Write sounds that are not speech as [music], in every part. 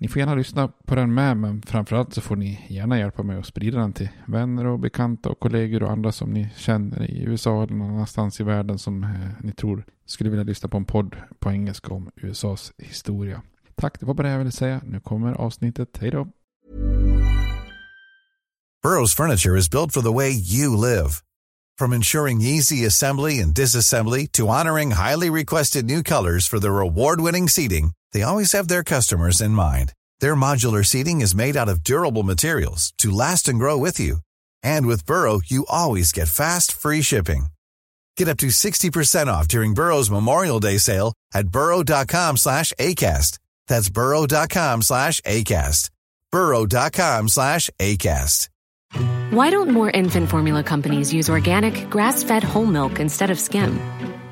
Ni får gärna lyssna på den med, men framförallt så får ni gärna hjälpa mig att sprida den till vänner och bekanta och kollegor och andra som ni känner i USA eller någon annanstans i världen som eh, ni tror skulle vilja lyssna på en podd på engelska om USAs historia. Tack, det var bara det jag ville säga. Nu kommer avsnittet. Hej då! Burrows furniture is built for the way you live. From ensuring easy assembly and disassembly to honoring highly requested new colors for their award-winning seating, they always have their customers in mind. Their modular seating is made out of durable materials to last and grow with you. And with Burrow, you always get fast, free shipping. Get up to 60% off during Burrow's Memorial Day sale at burrow.com slash ACAST. That's burrow.com slash ACAST. burrow.com slash ACAST. Why don't more infant formula companies use organic, grass fed whole milk instead of skim?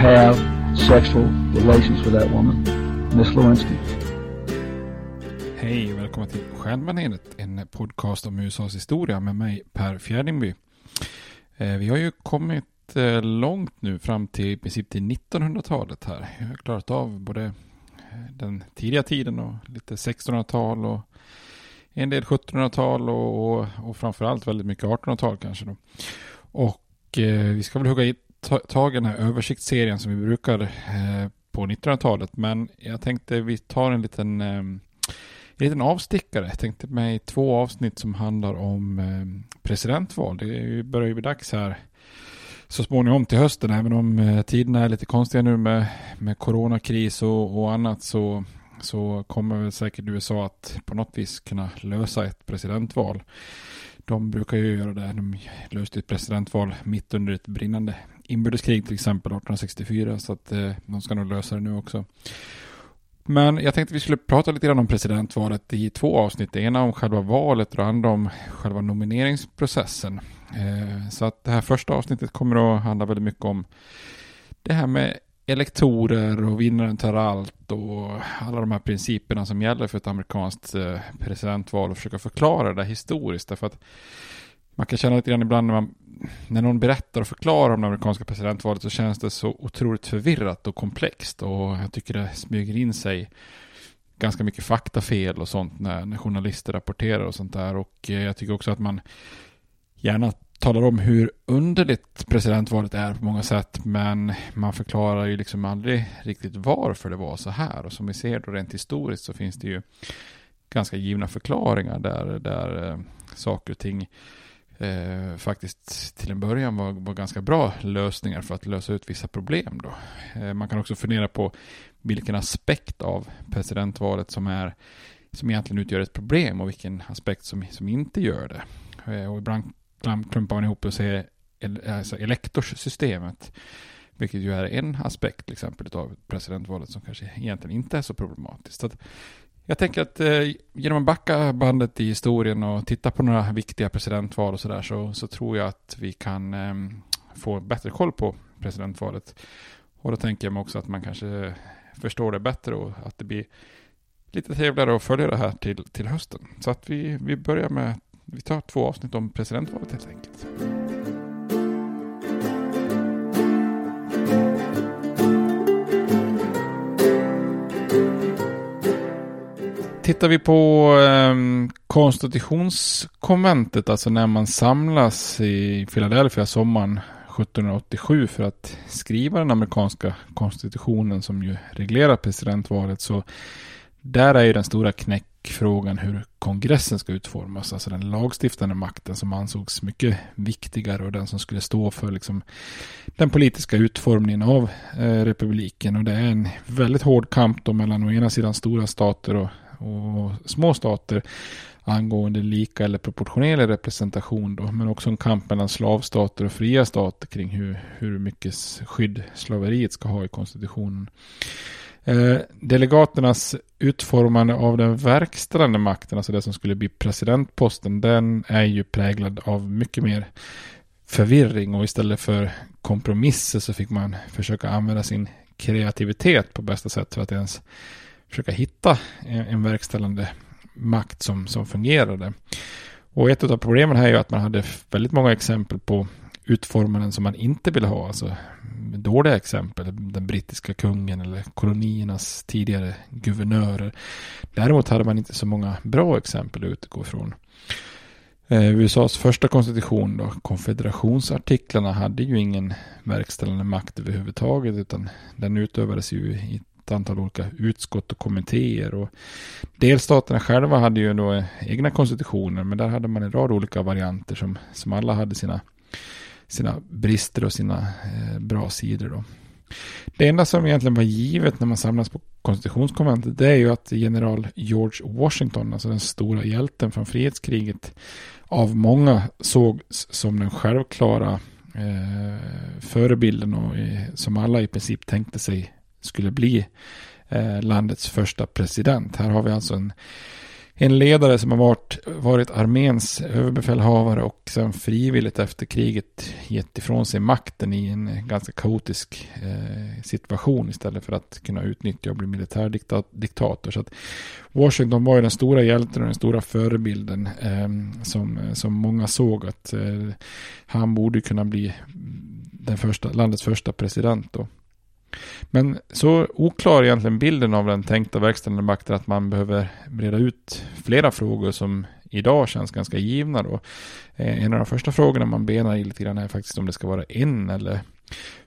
have sexual relations with that woman, Miss Lewinsky. Hej och välkomna till Stjärnbaneret, en podcast om USAs historia med mig Per Fjärdingby. Eh, vi har ju kommit eh, långt nu fram till i princip till 1900-talet här. Vi har klarat av både eh, den tidiga tiden och lite 1600-tal och en del 1700-tal och, och, och framförallt väldigt mycket 1800-tal kanske då. Och eh, vi ska väl hugga i tag i den här översiktsserien som vi brukar eh, på 1900-talet. Men jag tänkte vi tar en liten, eh, en liten avstickare. Jag tänkte mig två avsnitt som handlar om eh, presidentval. Det börjar ju bli dags här så småningom till hösten. Även om eh, tiderna är lite konstiga nu med, med coronakris och, och annat så, så kommer väl säkert USA att på något vis kunna lösa ett presidentval. De brukar ju göra det. De löste ett presidentval mitt under ett brinnande inbördeskrig till exempel 1864. Så att eh, de ska nog lösa det nu också. Men jag tänkte vi skulle prata lite grann om presidentvalet i två avsnitt. Det ena om själva valet och det andra om själva nomineringsprocessen. Eh, så att det här första avsnittet kommer att handla väldigt mycket om det här med elektorer och vinnaren tar allt och alla de här principerna som gäller för ett amerikanskt eh, presidentval och försöka förklara det historiskt. Därför att man kan känna lite grann ibland när, man, när någon berättar och förklarar om det amerikanska presidentvalet så känns det så otroligt förvirrat och komplext och jag tycker det smyger in sig ganska mycket faktafel och sånt när, när journalister rapporterar och sånt där och eh, jag tycker också att man gärna talar om hur underligt presidentvalet är på många sätt. Men man förklarar ju liksom aldrig riktigt varför det var så här. Och som vi ser då rent historiskt så finns det ju ganska givna förklaringar där, där eh, saker och ting eh, faktiskt till en början var, var ganska bra lösningar för att lösa ut vissa problem. Då. Eh, man kan också fundera på vilken aspekt av presidentvalet som, är, som egentligen utgör ett problem och vilken aspekt som, som inte gör det. Eh, och ibland klumpar man ihop och säger alltså elektorssystemet. Vilket ju är en aspekt till exempel av presidentvalet som kanske egentligen inte är så problematiskt. Så att jag tänker att eh, genom att backa bandet i historien och titta på några viktiga presidentval och sådär så, så tror jag att vi kan eh, få bättre koll på presidentvalet. Och då tänker jag mig också att man kanske förstår det bättre och att det blir lite trevligare att följa det här till, till hösten. Så att vi, vi börjar med, vi tar två avsnitt om presidentvalet helt enkelt. Tittar vi på eh, konstitutionskonventet, alltså när man samlas i Philadelphia sommaren 1787 för att skriva den amerikanska konstitutionen som ju reglerar presidentvalet, så där är ju den stora knäckfrågan hur kongressen ska utformas, alltså den lagstiftande makten som ansågs mycket viktigare och den som skulle stå för liksom den politiska utformningen av eh, republiken. Och det är en väldigt hård kamp då mellan å ena sidan stora stater och och små stater angående lika eller proportionerlig representation då, men också en kamp mellan slavstater och fria stater kring hur, hur mycket skydd slaveriet ska ha i konstitutionen. Eh, delegaternas utformande av den verkställande makten, alltså det som skulle bli presidentposten, den är ju präglad av mycket mer förvirring och istället för kompromisser så fick man försöka använda sin kreativitet på bästa sätt för att ens försöka hitta en, en verkställande makt som, som fungerade. Och ett av problemen här är ju att man hade väldigt många exempel på utformanden som man inte ville ha. Alltså dåliga exempel. Den brittiska kungen eller koloniernas tidigare guvernörer. Däremot hade man inte så många bra exempel att utgå ifrån. Eh, USAs första konstitution då, konfederationsartiklarna hade ju ingen verkställande makt överhuvudtaget utan den utövades ju i ett antal olika utskott och kommittéer. Och delstaterna själva hade ju då egna konstitutioner, men där hade man en rad olika varianter som, som alla hade sina, sina brister och sina eh, bra sidor. Då. Det enda som egentligen var givet när man samlas på konstitutionskonventet det är ju att general George Washington, alltså den stora hjälten från frihetskriget, av många sågs som den självklara eh, förebilden och eh, som alla i princip tänkte sig skulle bli eh, landets första president. Här har vi alltså en, en ledare som har varit, varit arméns överbefälhavare och sen frivilligt efter kriget gett ifrån sig makten i en ganska kaotisk eh, situation istället för att kunna utnyttja och bli militärdiktator. Så att Washington var ju den stora hjälten och den stora förebilden eh, som, som många såg att eh, han borde kunna bli den första, landets första president. Då. Men så oklar egentligen bilden av den tänkta verkställande makten att man behöver breda ut flera frågor som idag känns ganska givna då. Eh, en av de första frågorna man benar i lite grann är faktiskt om det ska vara en eller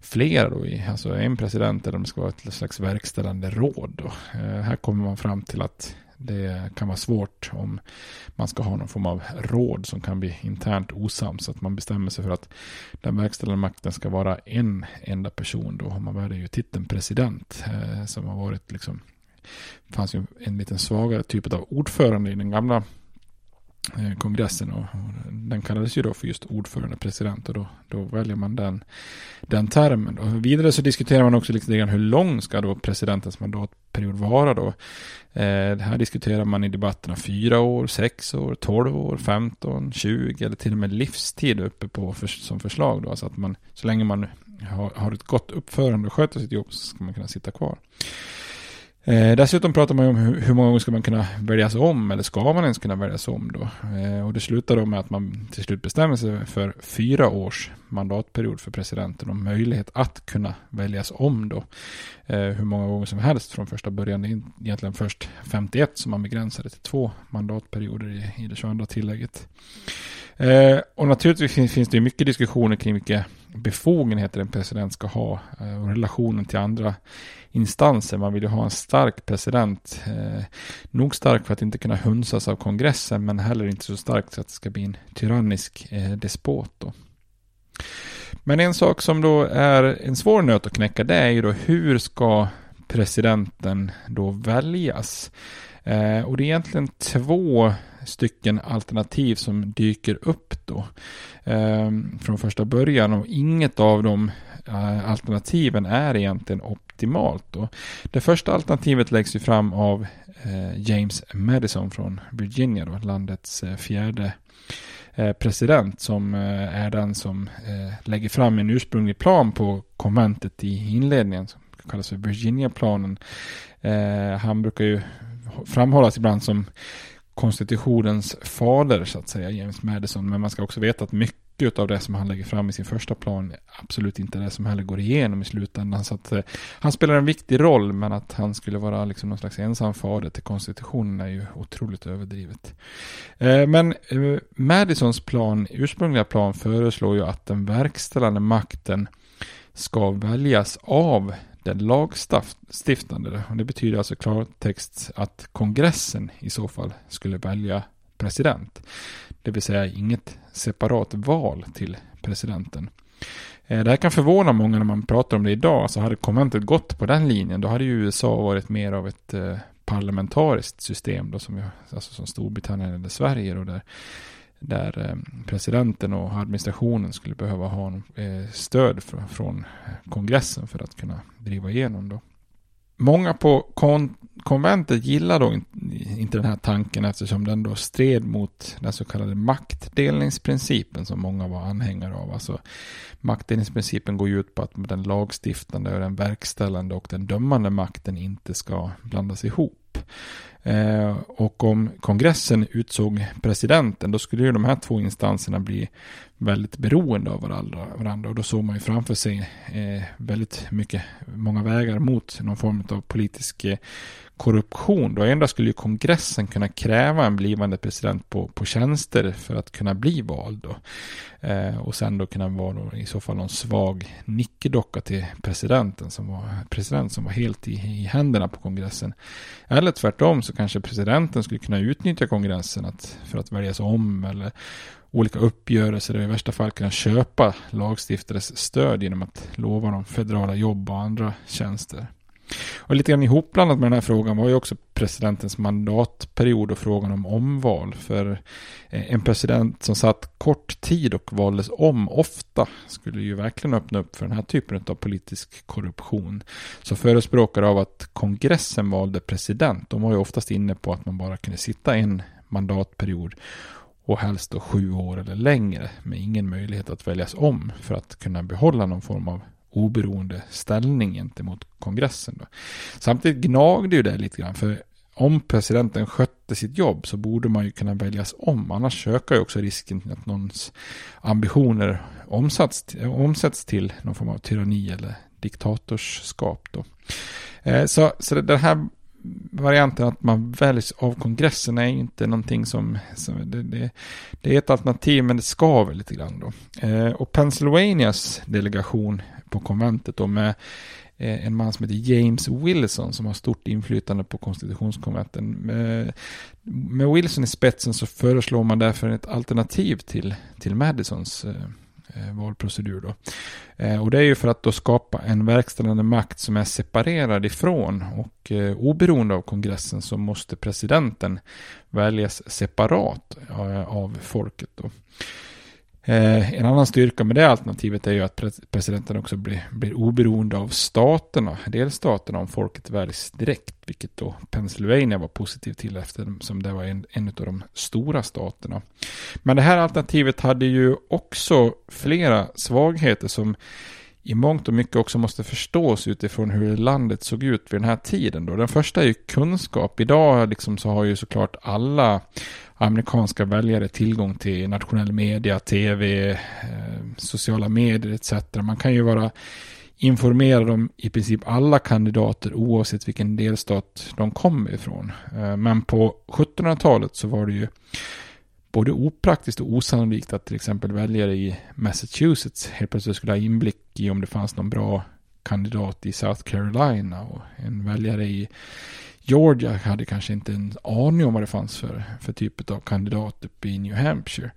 flera då, alltså en president eller om det ska vara ett slags verkställande råd. Då. Eh, här kommer man fram till att det kan vara svårt om man ska ha någon form av råd som kan bli internt osams. Så att man bestämmer sig för att den verkställande makten ska vara en enda person. Då har man väljer ju titeln president eh, som har varit liksom det fanns ju en lite svagare typ av ordförande i den gamla Eh, kongressen och, den kallades ju då för just ordförande president och då, då väljer man den, den termen. Och vidare så diskuterar man också lite grann hur lång ska då presidentens mandatperiod vara då. Eh, här diskuterar man i debatterna fyra år, sex år, tolv år, femton, tjugo eller till och med livstid uppe på för, som förslag då. Alltså att man, så länge man har, har ett gott uppförande och sköter sitt jobb så ska man kunna sitta kvar. Eh, dessutom pratar man ju om hur, hur, många gånger ska man kunna väljas om eller ska man ens kunna väljas om då? Eh, och det slutar då med att man till slut bestämmer sig för fyra års mandatperiod för presidenten och möjlighet att kunna väljas om då. Eh, hur många gånger som helst från första början. Det är egentligen först 51 som man begränsade till två mandatperioder i, i det 22 tillägget. Eh, och naturligtvis finns, finns det mycket diskussioner kring vilka befogenheter en president ska ha eh, och relationen till andra instanser. Man vill ju ha en stark president. Eh, nog stark för att inte kunna hunsas av kongressen men heller inte så stark så att det ska bli en tyrannisk eh, despot. Då. Men en sak som då är en svår nöt att knäcka det är ju då hur ska presidenten då väljas? Eh, och det är egentligen två stycken alternativ som dyker upp då eh, från första början och inget av de eh, alternativen är egentligen optimalt då. Det första alternativet läggs ju fram av eh, James Madison från Virginia då, landets eh, fjärde eh, president som eh, är den som eh, lägger fram en ursprunglig plan på konventet i inledningen som kallas för Virginia-planen. han brukar ju framhållas ibland som konstitutionens fader så att säga, James Madison. Men man ska också veta att mycket av det som han lägger fram i sin första plan absolut inte det som heller går igenom i slutändan. Så att eh, han spelar en viktig roll men att han skulle vara liksom någon slags ensam fader till konstitutionen är ju otroligt överdrivet. Eh, men eh, Madisons plan, ursprungliga plan föreslår ju att den verkställande makten ska väljas av den lagstiftande. Och det betyder alltså klartext att kongressen i så fall skulle välja president. Det vill säga inget separat val till presidenten. Eh, det här kan förvåna många när man pratar om det idag. Så hade konventet gått på den linjen då hade ju USA varit mer av ett eh, parlamentariskt system då som, alltså som Storbritannien eller Sverige då där där eh, presidenten och administrationen skulle behöva ha stöd från kongressen för att kunna driva igenom då. Många på kon konventet gillar då inte den här tanken eftersom den då stred mot den så kallade maktdelningsprincipen som många var anhängare av. Alltså maktdelningsprincipen går ju ut på att den lagstiftande och den verkställande och den dömande makten inte ska blandas ihop. Eh, och om kongressen utsåg presidenten då skulle ju de här två instanserna bli väldigt beroende av varandra. varandra. Och då såg man ju framför sig eh, väldigt mycket, många vägar mot någon form av politisk eh, korruption. Då endast skulle ju kongressen kunna kräva en blivande president på, på tjänster för att kunna bli vald. Då. Eh, och sen då kunna vara då i så fall någon svag nickedocka till presidenten som var president som var helt i, i händerna på kongressen. Eller tvärtom så kanske presidenten skulle kunna utnyttja kongressen att, för att väljas om eller olika uppgörelser och i värsta fall kunna köpa lagstiftares stöd genom att lova dem federala jobb och andra tjänster. Och lite grann ihopblandat med den här frågan var ju också presidentens mandatperiod och frågan om omval. För eh, en president som satt kort tid och valdes om ofta skulle ju verkligen öppna upp för den här typen av politisk korruption. Så förespråkare av att kongressen valde president, de var ju oftast inne på att man bara kunde sitta en mandatperiod och helst då sju år eller längre med ingen möjlighet att väljas om för att kunna behålla någon form av oberoende ställning gentemot kongressen. Då. Samtidigt gnagde ju det lite grann, för om presidenten skötte sitt jobb så borde man ju kunna väljas om. Annars ökar ju också risken att någons ambitioner omsätts, omsätts till någon form av tyranni eller diktatorskap. Då. Eh, så, så den här varianten att man väljs av kongressen är inte någonting som, som det, det, det, är ett alternativ men det skaver lite grann då. Eh, och Pennsylvanias delegation på konventet då med eh, en man som heter James Wilson som har stort inflytande på konstitutionskonventen. Med, med Wilson i spetsen så föreslår man därför ett alternativ till, till Madisons eh, eh, valprocedur. Då. Eh, och det är ju för att då skapa en verkställande makt som är separerad ifrån och eh, oberoende av kongressen så måste presidenten väljas separat eh, av folket. Då. Eh, en annan styrka med det alternativet är ju att presidenten också blir, blir oberoende av staterna, delstaterna, om folket väljs direkt, vilket då Pennsylvania var positiv till eftersom det var en, en av de stora staterna. Men det här alternativet hade ju också flera svagheter som i mångt och mycket också måste förstås utifrån hur landet såg ut vid den här tiden. Då. Den första är ju kunskap. Idag liksom så har ju såklart alla amerikanska väljare tillgång till nationell media, tv, eh, sociala medier etc. Man kan ju vara informerad om i princip alla kandidater oavsett vilken delstat de kommer ifrån. Eh, men på 1700-talet så var det ju både opraktiskt och osannolikt att till exempel väljare i Massachusetts helt plötsligt skulle ha inblick i om det fanns någon bra kandidat i South Carolina och en väljare i Georgia hade kanske inte en aning om vad det fanns för, för typ av kandidat uppe i New Hampshire.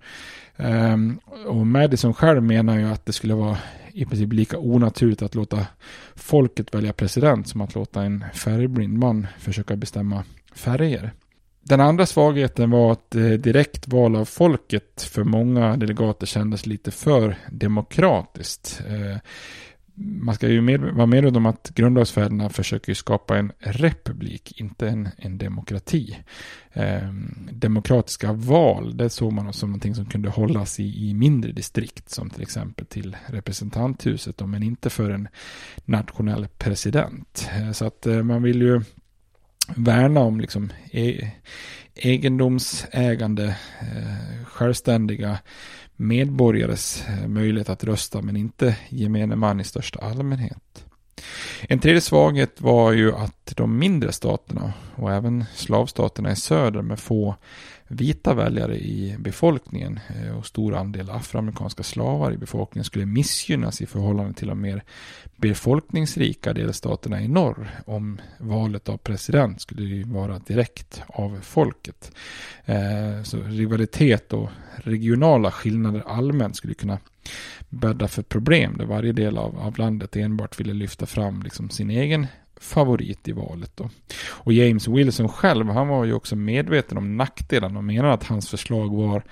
Um, och Madison själv menar ju att det skulle vara i princip lika onaturligt att låta folket välja president som att låta en färgblind man försöka bestämma färger. Den andra svagheten var att eh, direktval av folket för många delegater kändes lite för demokratiskt. Eh, man ska ju med, vara medveten om att grundlagsfäderna försöker skapa en republik, inte en, en demokrati. Eh, demokratiska val, det såg man som någonting som kunde hållas i, i mindre distrikt, som till exempel till representanthuset, men inte för en nationell president. Eh, så att eh, man vill ju värna om liksom e egendomsägande, eh, självständiga medborgares eh, möjlighet att rösta men inte gemene man i största allmänhet. En tredje svaghet var ju att de mindre staterna och även slavstaterna i söder med få vita väljare i befolkningen eh, och stor andel afroamerikanska slavar i befolkningen skulle missgynnas i förhållande till de mer befolkningsrika delstaterna i norr om valet av president skulle vara direkt av folket. Eh, så rivalitet och regionala skillnader allmänt skulle kunna bädda för problem där varje del av, av landet enbart ville lyfta fram liksom sin egen favorit i valet. Då. Och James Wilson själv, han var ju också medveten om nackdelarna och menade att hans förslag var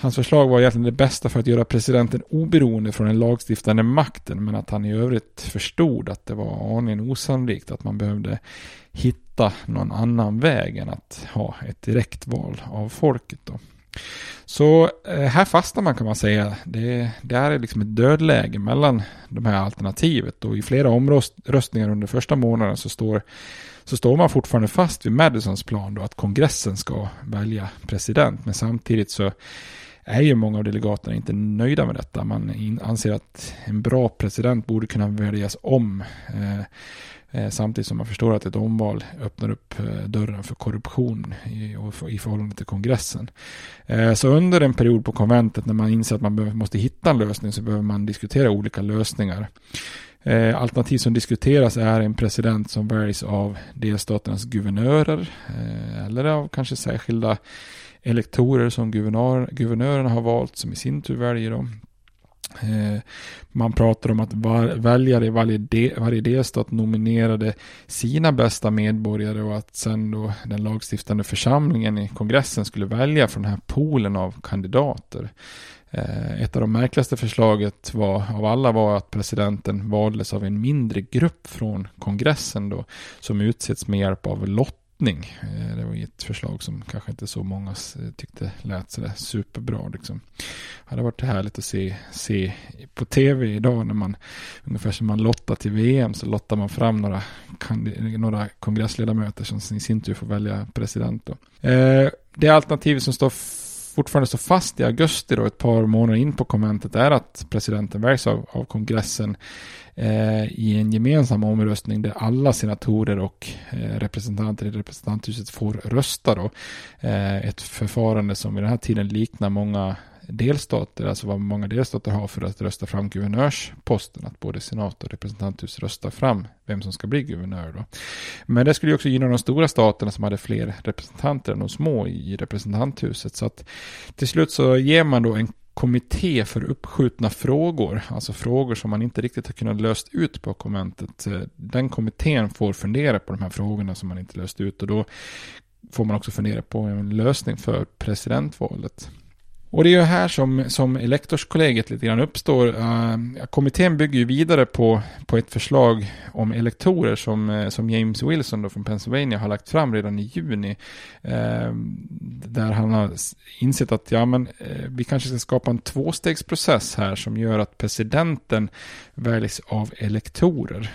Hans förslag var egentligen det bästa för att göra presidenten oberoende från den lagstiftande makten men att han i övrigt förstod att det var aningen osannolikt att man behövde hitta någon annan väg än att ha ett direktval av folket. Då. Så eh, här fastnar man kan man säga. Det, det är liksom ett dödläge mellan de här alternativet och i flera omröstningar under första månaden så står, så står man fortfarande fast vid Madisons plan då att kongressen ska välja president. Men samtidigt så är ju många av delegaterna inte nöjda med detta. Man anser att en bra president borde kunna väljas om. Eh, Eh, samtidigt som man förstår att ett omval öppnar upp eh, dörren för korruption i, i förhållande till kongressen. Eh, så under en period på konventet när man inser att man måste hitta en lösning så behöver man diskutera olika lösningar. Alternativ som diskuteras är en president som väljs av delstaternas guvernörer eller av kanske särskilda elektorer som guvernör, guvernörerna har valt som i sin tur väljer dem. Eh, man pratar om att väljare i varje, de, varje delstat nominerade sina bästa medborgare och att sen då den lagstiftande församlingen i kongressen skulle välja från den här poolen av kandidater. Eh, ett av de märkligaste förslaget var, av alla var att presidenten valdes av en mindre grupp från kongressen då, som utsätts med hjälp av lott lottning. Eh, det var ett förslag som kanske inte så många eh, tyckte lät sådär superbra. Liksom. Det hade varit härligt att se, se på tv idag när man, ungefär som man lottar till VM, så lottar man fram några, några kongressledamöter som i sin tur får välja president. Då. Eh, det alternativ som står fortfarande står fast i augusti då, ett par månader in på konventet är att presidenten väljs av, av kongressen eh, i en gemensam omröstning där alla senatorer och eh, representanter i representanthuset får rösta då. Eh, ett förfarande som i den här tiden liknar många delstater, alltså vad många delstater har för att rösta fram guvernörsposten, att både senat och representanthus röstar fram vem som ska bli guvernör. Då. Men det skulle ju också gynna de stora staterna som hade fler representanter än de små i representanthuset. Så att till slut så ger man då en kommitté för uppskjutna frågor, alltså frågor som man inte riktigt har kunnat löst ut på konventet. Den kommittén får fundera på de här frågorna som man inte löst ut och då får man också fundera på en lösning för presidentvalet. Och det är ju här som, som elektorskollegiet lite grann uppstår. Uh, kommittén bygger ju vidare på, på ett förslag om elektorer som, uh, som James Wilson då från Pennsylvania har lagt fram redan i juni. Uh, där han har insett att ja, men, vi kanske ska skapa en tvåstegsprocess här som gör att presidenten väljs av elektorer,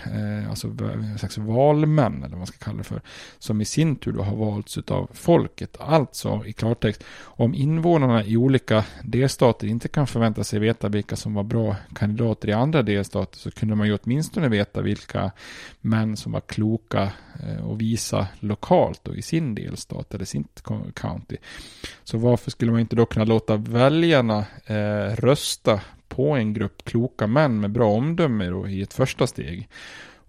alltså en slags valmän eller vad man ska kalla det för, som i sin tur då har valts av folket. Alltså i klartext, om invånarna i olika olika delstater inte kan förvänta sig veta vilka som var bra kandidater i andra delstater så kunde man ju åtminstone veta vilka män som var kloka eh, och visa lokalt och i sin delstat eller sin county. Så varför skulle man inte då kunna låta väljarna eh, rösta på en grupp kloka män med bra omdöme då, i ett första steg?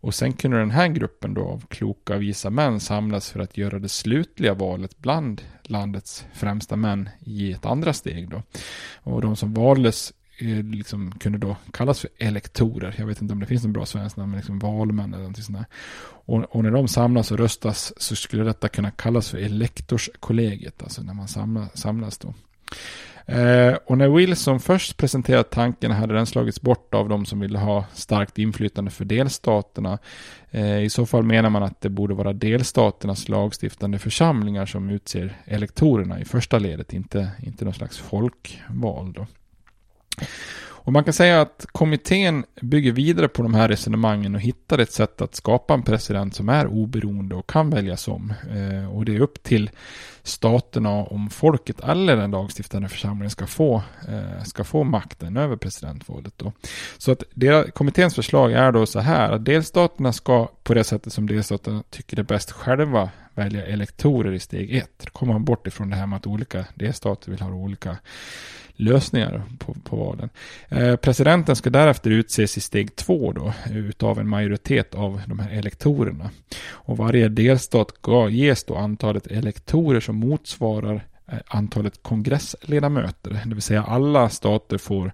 Och sen kunde den här gruppen då av kloka visa män samlas för att göra det slutliga valet bland landets främsta män i ett andra steg då. Och de som valdes eh, liksom kunde då kallas för elektorer. Jag vet inte om det finns någon bra svensk namn, men liksom valmän eller någonting sånt där. Och, och, när de samlas och röstas så skulle detta kunna kallas för elektorskollegiet, alltså när man samla, samlas då. Eh, och när Wilson först presenterade tanken hade den slagits bort av de som ville ha starkt inflytande för delstaterna. Eh, I så fall menar man att det borde vara delstaternas lagstiftande församlingar som utser elektorerna i första ledet, inte, inte någon slags folkval. Då. Och man kan säga att kommittén bygger vidare på de här resonemangen och hittar ett sätt att skapa en president som är oberoende och kan väljas om. Eh, och det är upp till staterna om folket eller den lagstiftande församlingen ska få, eh, ska få makten över presidentvalet. Då. Så att deras, kommitténs förslag är då så här att delstaterna ska på det sättet som delstaterna tycker det är bäst själva välja elektorer i steg ett. Då kommer man bort ifrån det här med att olika delstater vill ha olika lösningar på, på valen. Eh, presidenten ska därefter utses i steg två då, utav en majoritet av de här elektorerna. Och varje delstat ges då antalet elektorer som motsvarar eh, antalet kongressledamöter. Det vill säga alla stater får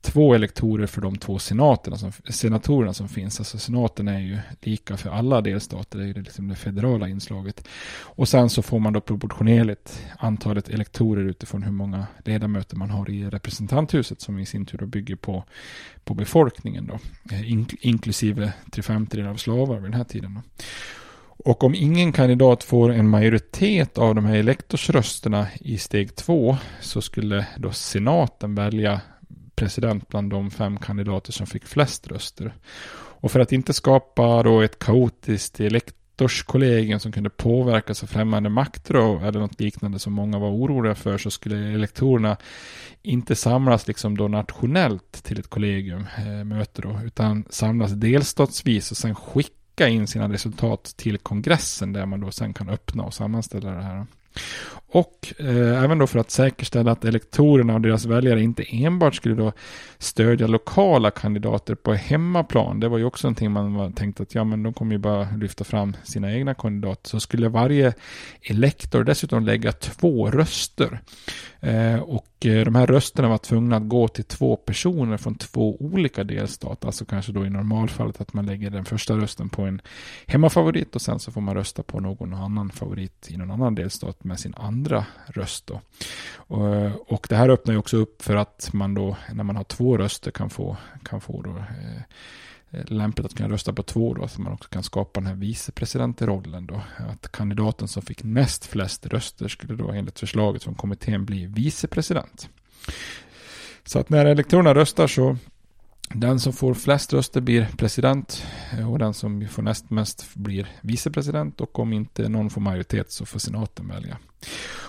två elektorer för de två senaterna som, senatorerna som finns. Alltså senaten är ju lika för alla delstater, det är ju liksom det federala inslaget. Och sen så får man då proportionerligt antalet elektorer utifrån hur många ledamöter man har i representanthuset som i sin tur då bygger på, på befolkningen då. Eh, In, inklusive tre femtedelar av slavar vid den här tiden. Då. Och om ingen kandidat får en majoritet av de här elektorsrösterna i steg två så skulle då senaten välja president bland de fem kandidater som fick flest röster. Och för att inte skapa då ett kaotiskt elektorskollegium som kunde påverkas av främmande makter eller något liknande som många var oroliga för så skulle elektorerna inte samlas liksom då nationellt till ett kollegium, eh, möte då, utan samlas delstatsvis och sen skicka in sina resultat till kongressen där man då sen kan öppna och sammanställa det här. Och eh, även då för att säkerställa att elektorerna och deras väljare inte enbart skulle då stödja lokala kandidater på hemmaplan. Det var ju också någonting man var tänkt att ja men de kommer ju bara lyfta fram sina egna kandidater. Så skulle varje elektor dessutom lägga två röster. Eh, och Eh, de här rösterna var tvungna att gå till två personer från två olika delstater. Alltså kanske då i normalfallet att man lägger den första rösten på en hemmafavorit och sen så får man rösta på någon annan favorit i någon annan delstat med sin andra röst. Då. Och, eh, och det här öppnar ju också upp för att man då när man har två röster kan få, kan få då, eh, Eh, lämpligt att kunna rösta på två då, så man också kan skapa den här vicepresidentrollen då. Att kandidaten som fick näst flest röster skulle då enligt förslaget från kommittén bli vicepresident. Så att när elektorerna röstar så den som får flest röster blir president eh, och den som får näst mest blir vicepresident och om inte någon får majoritet så får senaten välja.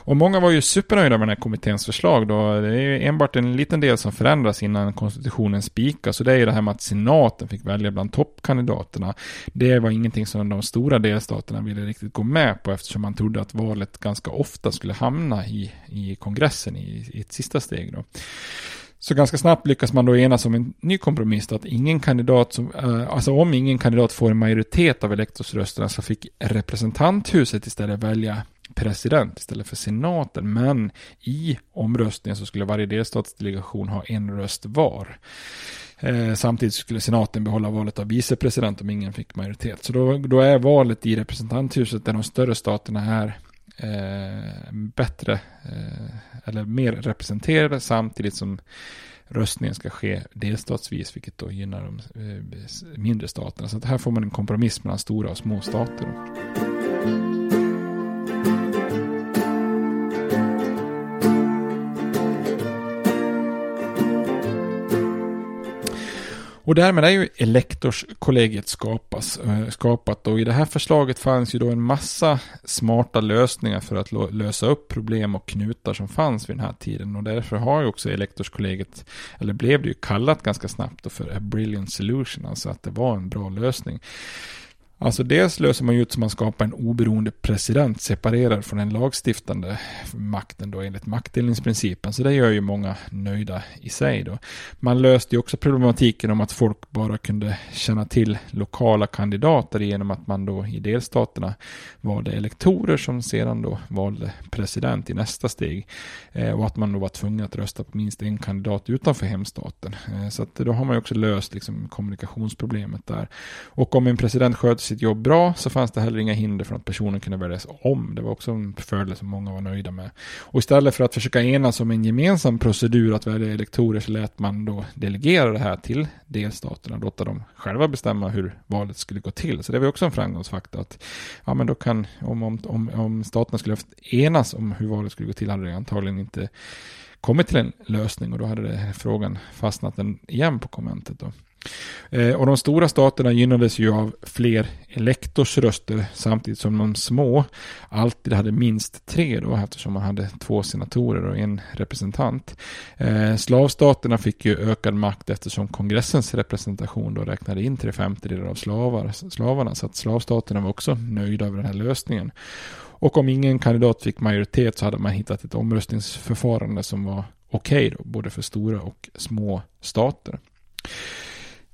Och många var ju supernöjda med den här kommitténs förslag då. Det är ju enbart en liten del som förändras innan konstitutionen spikas. Så det är ju det här med att senaten fick välja bland toppkandidaterna. Det var ingenting som de stora delstaterna ville riktigt gå med på eftersom man trodde att valet ganska ofta skulle hamna i, i kongressen i, i ett sista steg då. Så ganska snabbt lyckas man då enas om en ny kompromiss att ingen kandidat som, eh, alltså om ingen kandidat får en majoritet av elektorsrösterna så fick representanthuset istället välja president istället för senaten. Men i omröstningen så skulle varje delstatsdelegation ha en röst var. Eh, samtidigt skulle senaten behålla valet av vicepresident om ingen fick majoritet. Så då, då är valet i representanthuset där de större staterna är eh, bättre eh, eller mer representerade samtidigt som röstningen ska ske delstatsvis vilket då gynnar de eh, mindre staterna. Så att här får man en kompromiss mellan stora och små stater. Och därmed är ju elektorskollegiet skapas, eh, skapat. Och i det här förslaget fanns ju då en massa smarta lösningar för att lösa upp problem och knutar som fanns vid den här tiden. Och därför har ju också elektorskollegiet, eller blev det ju kallat ganska snabbt för a brilliant solution, alltså att det var en bra lösning. Alltså dels löser man ju ut så man skapar en oberoende president separerad från den lagstiftande makten då enligt maktdelningsprincipen. Så det gör ju många nöjda i sig då. Man löste ju också problematiken om att folk bara kunde känna till lokala kandidater genom att man då i delstaterna valde elektorer som sedan då valde president i nästa steg. Eh, och att man då var tvungen att rösta på minst en kandidat utanför hemstaten. Eh, så att då har man ju också löst liksom kommunikationsproblemet där. Och om en president sköter sitt jobb bra så fanns det heller inga hinder för att personen kunde väljas om. Det var också en fördel som många var nöjda med. Och istället för att försöka enas om en gemensam procedur att välja elektorer så lät man då delegera det här till delstaterna. och Låta dem själva bestämma hur valet skulle gå till. Så det var också en framgångsfaktor. Att, ja, men då kan, om, om, om, om staterna skulle enas om hur valet skulle gå till hade det antagligen inte kommit till en lösning och då hade det, frågan fastnat igen på konventet. Då. Eh, och de stora staterna gynnades ju av fler elektorsröster samtidigt som de små alltid hade minst tre då eftersom man hade två senatorer och en representant. Eh, slavstaterna fick ju ökad makt eftersom kongressens representation då räknade in tre femtedelar av slavar, slavarna så att slavstaterna var också nöjda över den här lösningen. Och om ingen kandidat fick majoritet så hade man hittat ett omröstningsförfarande som var okej okay då, både för stora och små stater.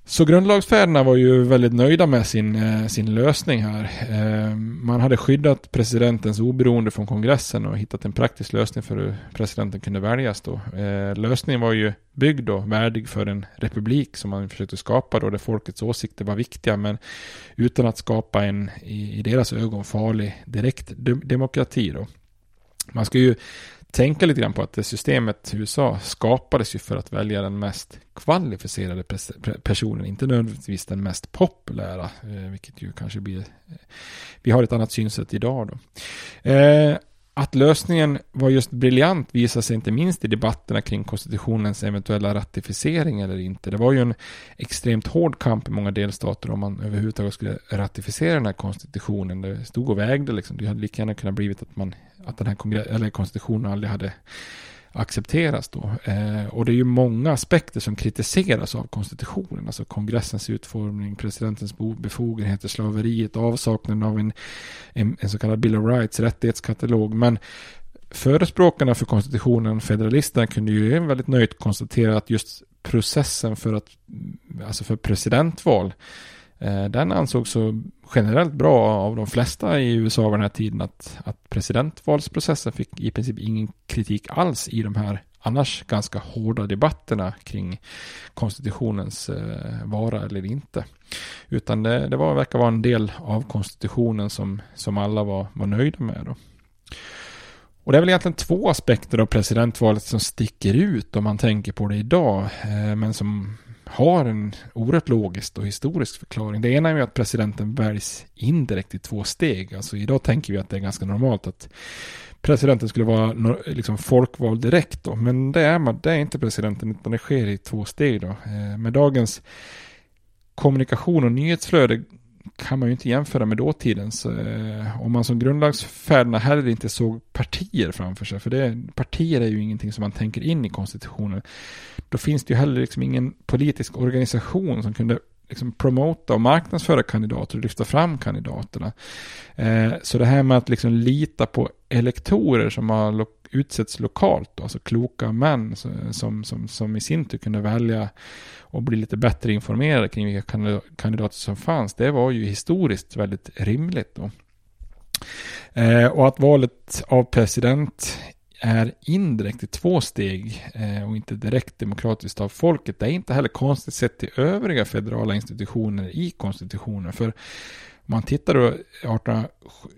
Så grundlagsfäderna var ju väldigt nöjda med sin, eh, sin lösning här. Ehm, man hade skyddat presidentens oberoende från kongressen och hittat en praktisk lösning för hur presidenten kunde väljas då. Eh, lösningen var ju byggd och värdig för en republik som man försökte skapa då, där folkets åsikter var viktiga, men utan att skapa en i, deras ögon farlig direkt demokrati då. Man ska ju tänka lite grann på att det systemet i USA skapades ju för att välja den mest kvalificerade personen, inte nödvändigtvis den mest populära, eh, vilket ju kanske blir, vi har ett annat synsätt idag då. Eh, att lösningen var just briljant visar sig inte minst i debatterna kring konstitutionens eventuella ratificering eller inte. Det var ju en extremt hård kamp i många delstater om man överhuvudtaget skulle ratificera den här konstitutionen. Det stod och vägde liksom. Det hade lika gärna kunnat blivit att, man, att den här eller konstitutionen aldrig hade accepteras då. Eh, och det är ju många aspekter som kritiseras av konstitutionen, alltså kongressens utformning, presidentens befogenheter, slaveriet, avsaknaden av en, en, en så kallad Bill of Rights, rättighetskatalog. Men förespråkarna för konstitutionen, federalisterna, kunde ju väldigt nöjt konstatera att just processen för att, alltså för presidentval, Eh, Eh, den ansågs så generellt bra av de flesta i USA vid den här tiden att, att presidentvalsprocessen fick i princip ingen kritik alls i de här annars ganska hårda debatterna kring konstitutionens eh, vara eller inte. Utan det, det var, verkar vara en del av konstitutionen som, som alla var, var nöjda med. Då. Och det är väl egentligen två aspekter av presidentvalet som sticker ut om man tänker på det idag, eh, men som har en oerhört logisk och historisk förklaring. Det ena är ju att presidenten väljs indirekt i två steg. Alltså idag tänker vi att det är ganska normalt att presidenten skulle vara liksom folkvald direkt då. Men det är, man, det är inte presidenten utan det sker i två steg då. Eh, med dagens kommunikation och nyhetsflöde kan man ju inte jämföra med dåtidens. Eh, om man som grundlagsfäderna heller inte såg partier framför sig, för det, partier är ju ingenting som man tänker in i konstitutionen, då finns det ju heller liksom ingen politisk organisation som kunde liksom promota och marknadsföra kandidater och lyfta fram kandidaterna. Eh, så det här med att liksom lita på elektorer som har utsätts lokalt, då, alltså kloka män som, som, som i sin tur kunde välja och bli lite bättre informerade kring vilka kandidater som fanns, det var ju historiskt väldigt rimligt. Då. Eh, och att valet av president är indirekt i två steg eh, och inte direkt demokratiskt av folket. Det är inte heller konstigt sett till övriga federala institutioner i konstitutionen. För om man tittar då 18,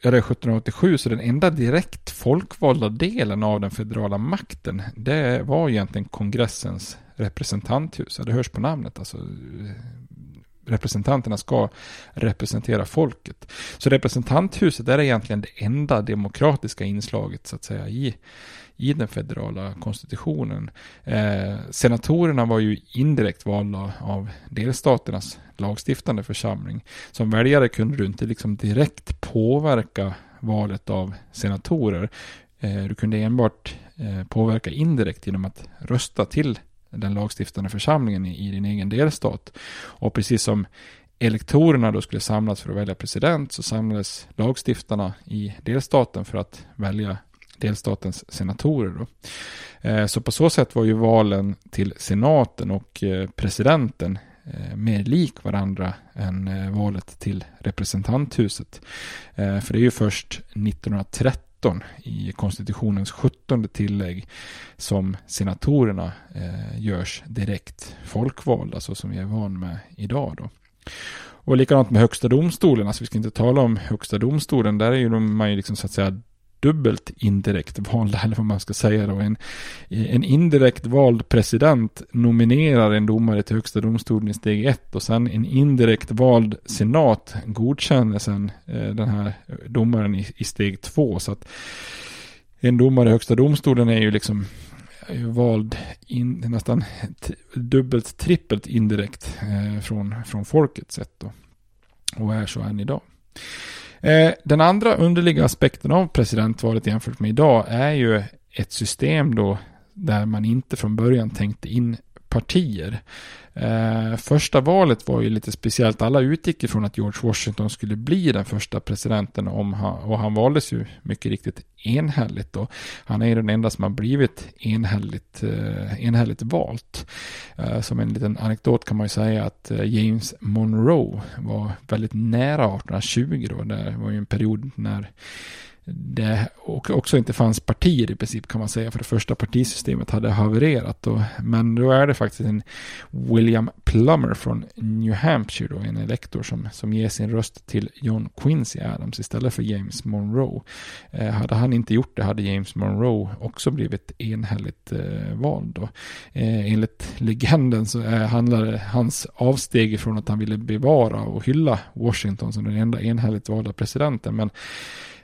eller 1787 så den enda direkt folkvalda delen av den federala makten det var egentligen kongressens representanthus. Det hörs på namnet alltså representanterna ska representera folket. Så representanthuset är egentligen det enda demokratiska inslaget så att säga i, i den federala konstitutionen. Eh, senatorerna var ju indirekt valda av delstaternas lagstiftande församling. Som väljare kunde du inte liksom direkt påverka valet av senatorer. Eh, du kunde enbart eh, påverka indirekt genom att rösta till den lagstiftande församlingen i, i din egen delstat. Och precis som elektorerna då skulle samlas för att välja president så samlades lagstiftarna i delstaten för att välja delstatens senatorer. Då. Eh, så på så sätt var ju valen till senaten och eh, presidenten eh, mer lik varandra än valet till representanthuset. För det är ju först 1930 i konstitutionens 17 tillägg som senatorerna eh, görs direkt folkvalda så som vi är van med idag. Då. Och likadant med högsta domstolen, alltså vi ska inte tala om högsta domstolen, där är ju de, man ju liksom så att säga dubbelt indirekt valda, [laughs] eller vad man ska säga då. En, en indirekt vald president nominerar en domare till högsta domstolen i steg ett och sen en indirekt vald senat godkänner sen eh, den här domaren i, i steg två. Så att en domare i högsta domstolen är ju liksom vald in, nästan dubbelt, trippelt indirekt eh, från, från folkets sätt då. Och är så än idag. Eh, den andra underliga aspekten av presidentvalet jämfört med idag är ju ett system då där man inte från början tänkte in partier. Eh, första valet var ju lite speciellt. Alla utgick ifrån att George Washington skulle bli den första presidenten om han, och han valdes ju mycket riktigt enhälligt. Då. Han är ju den enda som har blivit enhälligt, eh, enhälligt valt. Eh, som en liten anekdot kan man ju säga att eh, James Monroe var väldigt nära 1820 då. Det var ju en period när det också inte fanns partier i princip kan man säga för det första partisystemet hade havererat. Och, men då är det faktiskt en William Plummer från New Hampshire, då, en elektor som, som ger sin röst till John Quincy Adams istället för James Monroe. Eh, hade han inte gjort det hade James Monroe också blivit enhälligt eh, vald. Då. Eh, enligt legenden så eh, handlade hans avsteg från att han ville bevara och hylla Washington som den enda enhälligt valda presidenten. Men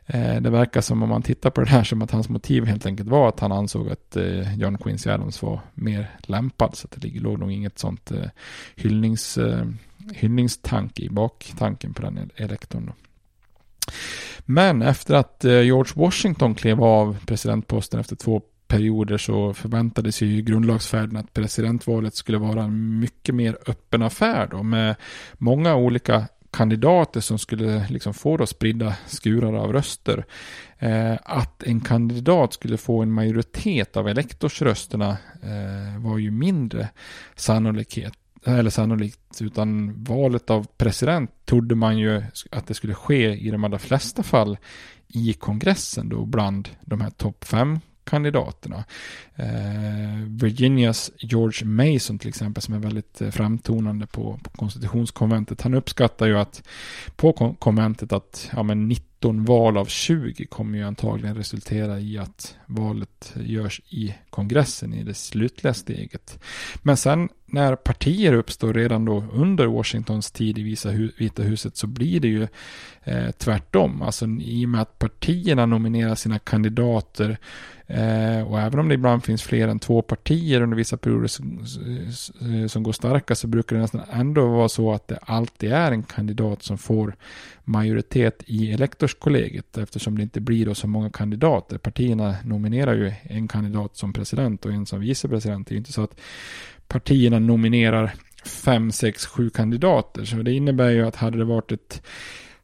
Eh, det verkar som om man tittar på det här som att hans motiv helt enkelt var att han ansåg att eh, John Quincy Adams var mer lämpad. Så att det låg nog inget sånt eh, hyllnings, hyllningstanke i baktanken på den elektorn. Då. Men efter att George Washington klev av presidentposten efter två perioder så förväntades ju grundlagsfärden att presidentvalet skulle vara en mycket mer öppen affär då med många olika kandidater som skulle liksom få då spridda skurar av röster. Eh, att en kandidat skulle få en majoritet av elektorsrösterna eh, var ju mindre sannolikhet eller sannolikt, utan valet av president trodde man ju att det skulle ske i de allra flesta fall i kongressen då bland de här topp fem kandidaterna. Eh, Virginias George Mason till exempel som är väldigt eh, framtonande på, på konstitutionskonventet. Han uppskattar ju att på konventet att ja, men 19 val av 20 kommer ju antagligen resultera i att valet eh, görs i kongressen i det slutliga steget. Men sen när partier uppstår redan då under Washingtons tid i Vita huset så blir det ju eh, tvärtom. Alltså i och med att partierna nominerar sina kandidater Eh, och även om det ibland finns fler än två partier under vissa perioder som, som går starka så brukar det nästan ändå vara så att det alltid är en kandidat som får majoritet i elektorskollegiet eftersom det inte blir då så många kandidater. Partierna nominerar ju en kandidat som president och en som vicepresident. Det är ju inte så att partierna nominerar fem, sex, sju kandidater. Så det innebär ju att hade det varit ett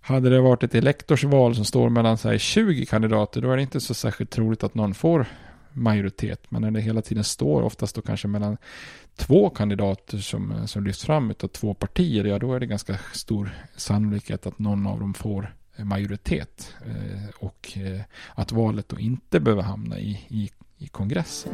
hade det varit ett elektorsval som står mellan här, 20 kandidater då är det inte så särskilt troligt att någon får majoritet. Men när det hela tiden står oftast då kanske mellan två kandidater som, som lyfts fram av två partier, ja då är det ganska stor sannolikhet att någon av dem får majoritet. Eh, och eh, att valet då inte behöver hamna i, i, i kongressen.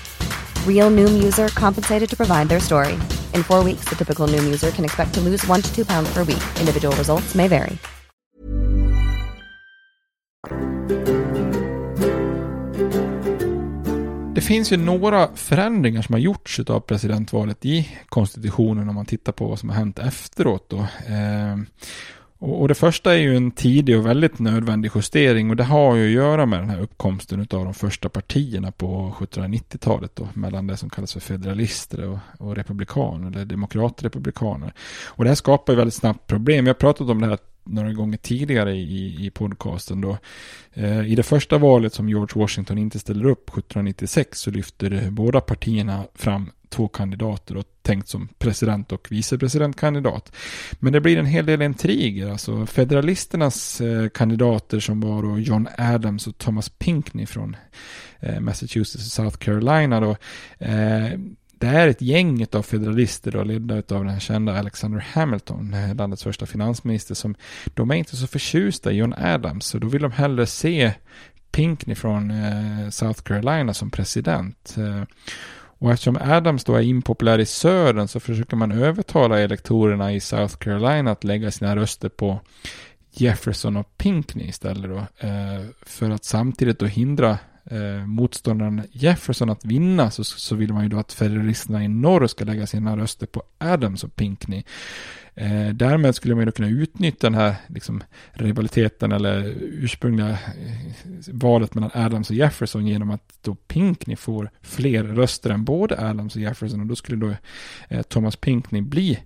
Real Noom user compensated to provide their story. In four weeks, the typical Noom user can expect to lose one to two pounds per week. Individual results may vary. Det finns ju några förändringar som har gjorts av presidentvalet i konstitutionen om man tittar på vad som har hänt efteråt. Då. Eh, och, det första är ju en tidig och väldigt nödvändig justering och det har ju att göra med den här uppkomsten av de första partierna på 1790-talet då, mellan det som kallas för federalister och, och republikaner eller demokratrepublikaner. Och det här skapar ju väldigt snabbt problem. Vi har pratat om det här några gånger tidigare i, i podcasten då. Eh, I det första valet som George Washington inte ställer upp 1796 så lyfter eh, båda partierna fram två kandidater och tänkt som president och vicepresidentkandidat. Men det blir en hel del intriger, alltså federalisternas eh, kandidater som var då John Adams och Thomas Pinckney från eh, Massachusetts och South Carolina då. Eh, det är ett gäng av federalister då, ledda av den här kända Alexander Hamilton, eh, landets första finansminister, som de är inte så förtjusta i John Adams, så då vill de hellre se Pinkney från eh, South Carolina som president. Eh, och eftersom Adams då är impopulär i södern så försöker man övertala elektorerna i South Carolina att lägga sina röster på Jefferson och Pinkney istället då. Eh, för att samtidigt då hindra eh, motståndaren Jefferson att vinna så, så vill man ju då att federalisterna i norr ska lägga sina röster på Adams och Pinkney. Eh, därmed skulle man ju då kunna utnyttja den här liksom, rivaliteten eller ursprungliga eh, valet mellan Adams och Jefferson genom att då Pinkney får fler röster än både Adams och Jefferson och då skulle då eh, Thomas Pinkney bli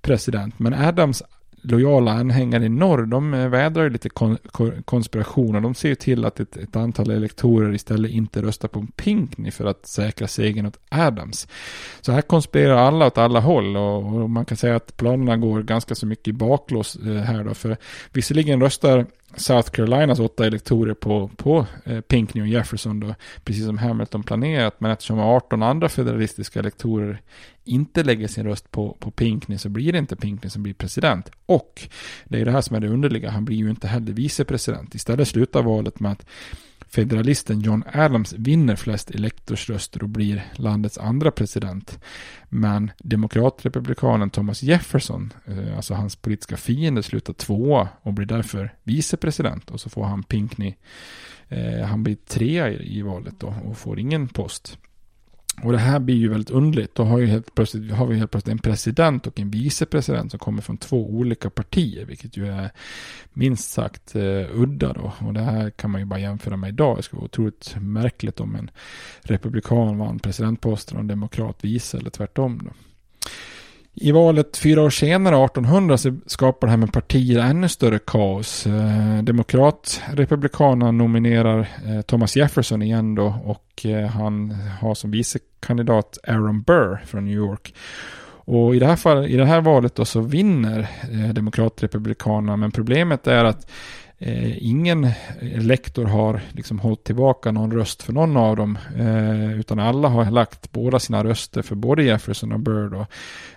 president. Men Adams lojala anhängare i norr, de eh, vädrar ju lite kon konspiration och de ser ju till att ett, ett, antal elektorer istället inte röstar på Pinkney för att säkra segern åt Adams. Så här konspirerar alla åt alla håll och, och man kan säga att planerna går ganska så mycket i baklås eh, här då, för visserligen röstar South Carolinas åtta elektorer på, på eh, Pinkney och Jefferson då, precis som Hamilton planerat. Men eftersom 18 andra federalistiska elektorer inte lägger sin röst på, på Pinkney så blir det inte Pinkney som blir president. Och det är det här som är det underliga, han blir ju inte heller vicepresident. Istället slutar valet med att Federalisten John Adams vinner flest elektorsröster och blir landets andra president. Men demokratrepublikanen Thomas Jefferson, eh, alltså hans politiska fiende, slutar tvåa och blir därför vicepresident. Och så får han Pinkney. Eh, han blir trea i valet då och får ingen post. Och det här blir ju väldigt underligt. Då har, ju helt plötsligt, har vi helt plötsligt en president och en vicepresident som kommer från två olika partier, vilket ju är minst sagt eh, udda då. Och det här kan man ju bara jämföra med idag. Det skulle vara otroligt märkligt om en republikan vann presidentposten och en demokrat vice eller tvärtom. Då. I valet fyra år senare, 1800, så skapar det här med partier ännu större kaos. Eh, nominerar eh, Thomas Jefferson igen då och eh, han har som vicekandidat Aaron Burr från New York. Och i det här, fall, i det här valet då så vinner eh, Demokratrepublikanerna. men problemet är att Eh, ingen lektor har liksom hållit tillbaka någon röst för någon av dem, eh, utan alla har lagt båda sina röster för både Jefferson och Burr. Då.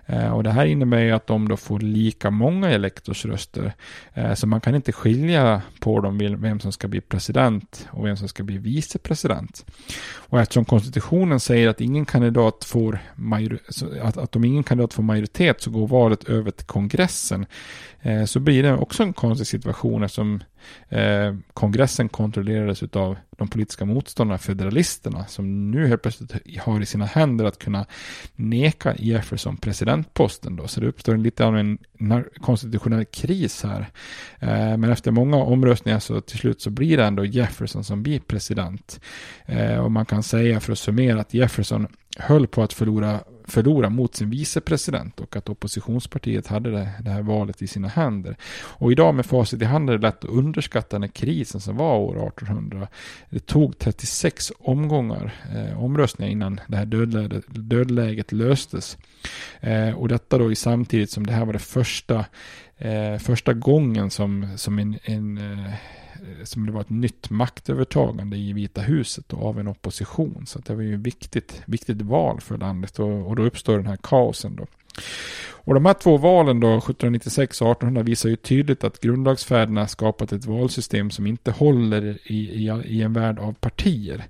Eh, och det här innebär ju att de då får lika många elektorsröster, eh, så man kan inte skilja på dem vem som ska bli president och vem som ska bli vicepresident. Och eftersom konstitutionen säger att ingen kandidat får att, att om ingen kandidat får majoritet så går valet över till kongressen, eh, så blir det också en konstig situation eftersom Eh, kongressen kontrollerades av de politiska motståndarna, federalisterna, som nu helt plötsligt har i sina händer att kunna neka Jefferson presidentposten. Då. Så det uppstår en lite av en konstitutionell kris här. Eh, men efter många omröstningar så till slut så blir det ändå Jefferson som blir president. Eh, och man kan säga för att summera att Jefferson höll på att förlora förlora mot sin vicepresident och att oppositionspartiet hade det, det, här valet i sina händer. Och idag med facit i hand är det lätt att underskatta den krisen som var år 1800. Det tog 36 omgångar eh, omröstningar innan det här dödläget, dödläget löstes. Eh, och detta då i samtidigt som det här var det första, eh, första gången som, som en, en eh, Eh, som det var ett nytt maktövertagande i Vita huset då, av en opposition. Så det var ju ett viktigt, viktigt val för landet och, och då uppstår den här kaosen då. Och de här två valen då, 1796 och 1800, visar ju tydligt att grundlagsfäderna skapat ett valsystem som inte håller i, i, i en värld av partier.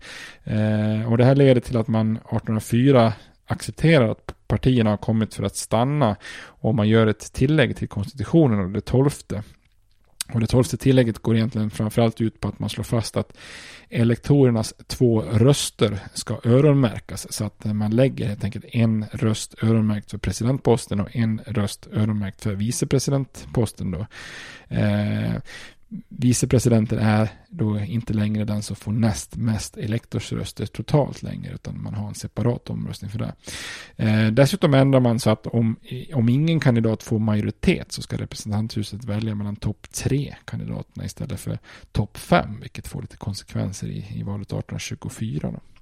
Eh, och det här leder till att man 1804 accepterar att partierna har kommit för att stanna och man gör ett tillägg till konstitutionen och det tolfte. Och det tolfte tillägget går egentligen framförallt ut på att man slår fast att elektorernas två röster ska öronmärkas. Så att man lägger helt enkelt en röst öronmärkt för presidentposten och en röst öronmärkt för vicepresidentposten. Då. Eh, Vicepresidenten är då inte längre den som får näst mest elektorsröster totalt längre, utan man har en separat omröstning för det. Eh, dessutom ändrar man så att om, om ingen kandidat får majoritet så ska representanthuset välja mellan topp tre kandidaterna istället för topp fem, vilket får lite konsekvenser i, i valet 1824. Då.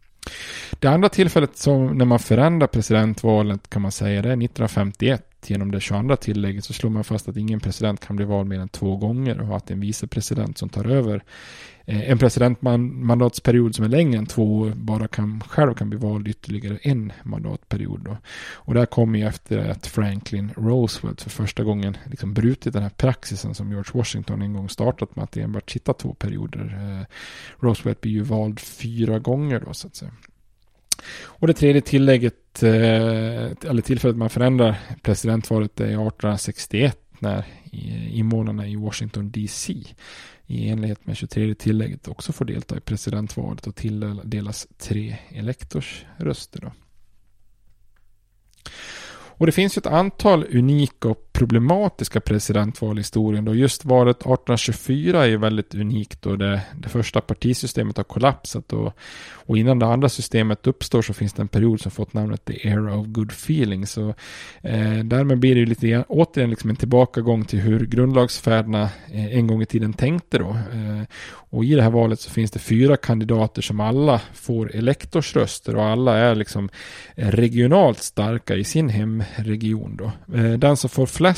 Det andra tillfället som när man förändrar presidentvalet kan man säga det är 1951 genom det 22 tillägget så slår man fast att ingen president kan bli vald mer än två gånger och att en vicepresident som tar över Eh, en presidentmandatsperiod som är längre än två år bara kan, själv kan bli vald ytterligare en mandatperiod. Då. Och det här kommer ju efter att Franklin Roosevelt för första gången liksom brutit den här praxisen som George Washington en gång startat med att enbart sitta två perioder. Eh, Roosevelt blir ju vald fyra gånger då så att säga. Och det tredje tillägget, eh, eller tillfället man förändrar presidentvalet är 1861 när invånarna i Washington DC i enlighet med 23 tillägget också får delta i presidentvalet och tilldelas tre elektorsröster. Då. Och det finns ju ett antal unika och problematiska presidentval i historien. Då just valet 1824 är väldigt unikt och det, det första partisystemet har kollapsat. Och, och innan det andra systemet uppstår så finns det en period som fått namnet The Era of Good Feeling. Så eh, därmed blir det ju lite återigen liksom en tillbakagång till hur grundlagsfäderna eh, en gång i tiden tänkte då. Eh, och i det här valet så finns det fyra kandidater som alla får elektorsröster och alla är liksom regionalt starka i sin hemregion då. Eh, den som får flest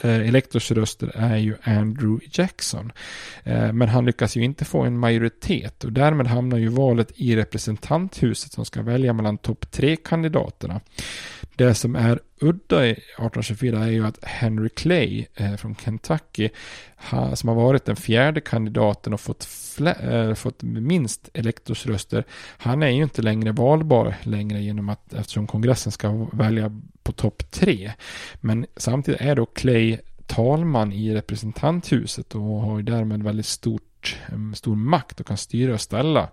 eh, elektorsröster är ju Andrew Jackson. Eh, men han lyckas ju inte få en majoritet och därmed hamnar ju valet i representanthuset som ska välja mellan topp tre kandidaterna. Det som är udda i 1824 är ju att Henry Clay eh, från Kentucky, som har varit den fjärde kandidaten och fått, äh, fått minst elektorsröster, han är ju inte längre valbar längre genom att eftersom kongressen ska välja på topp tre. Men samtidigt är då Clay talman i representanthuset och har ju därmed väldigt stort, stor makt och kan styra och ställa.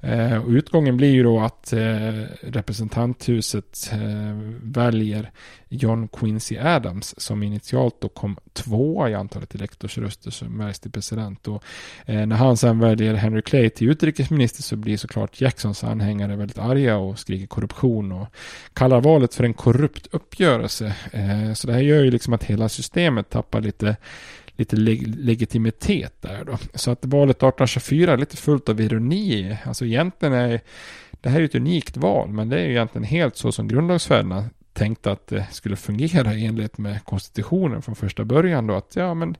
Eh, och utgången blir ju då att eh, representanthuset eh, väljer John Quincy Adams som initialt då kom tvåa i antalet elektorsröster som väljs till president. Och, eh, när han sen väljer Henry Clay till utrikesminister så blir såklart Jacksons anhängare väldigt arga och skriker korruption och kallar valet för en korrupt uppgörelse. Eh, så det här gör ju liksom att hela systemet tappar lite lite leg legitimitet där då. Så att valet 1824 är lite fullt av ironi. Alltså egentligen är det här är ett unikt val, men det är ju egentligen helt så som grundlagsfäderna tänkte att det skulle fungera i enlighet med konstitutionen från första början då att ja men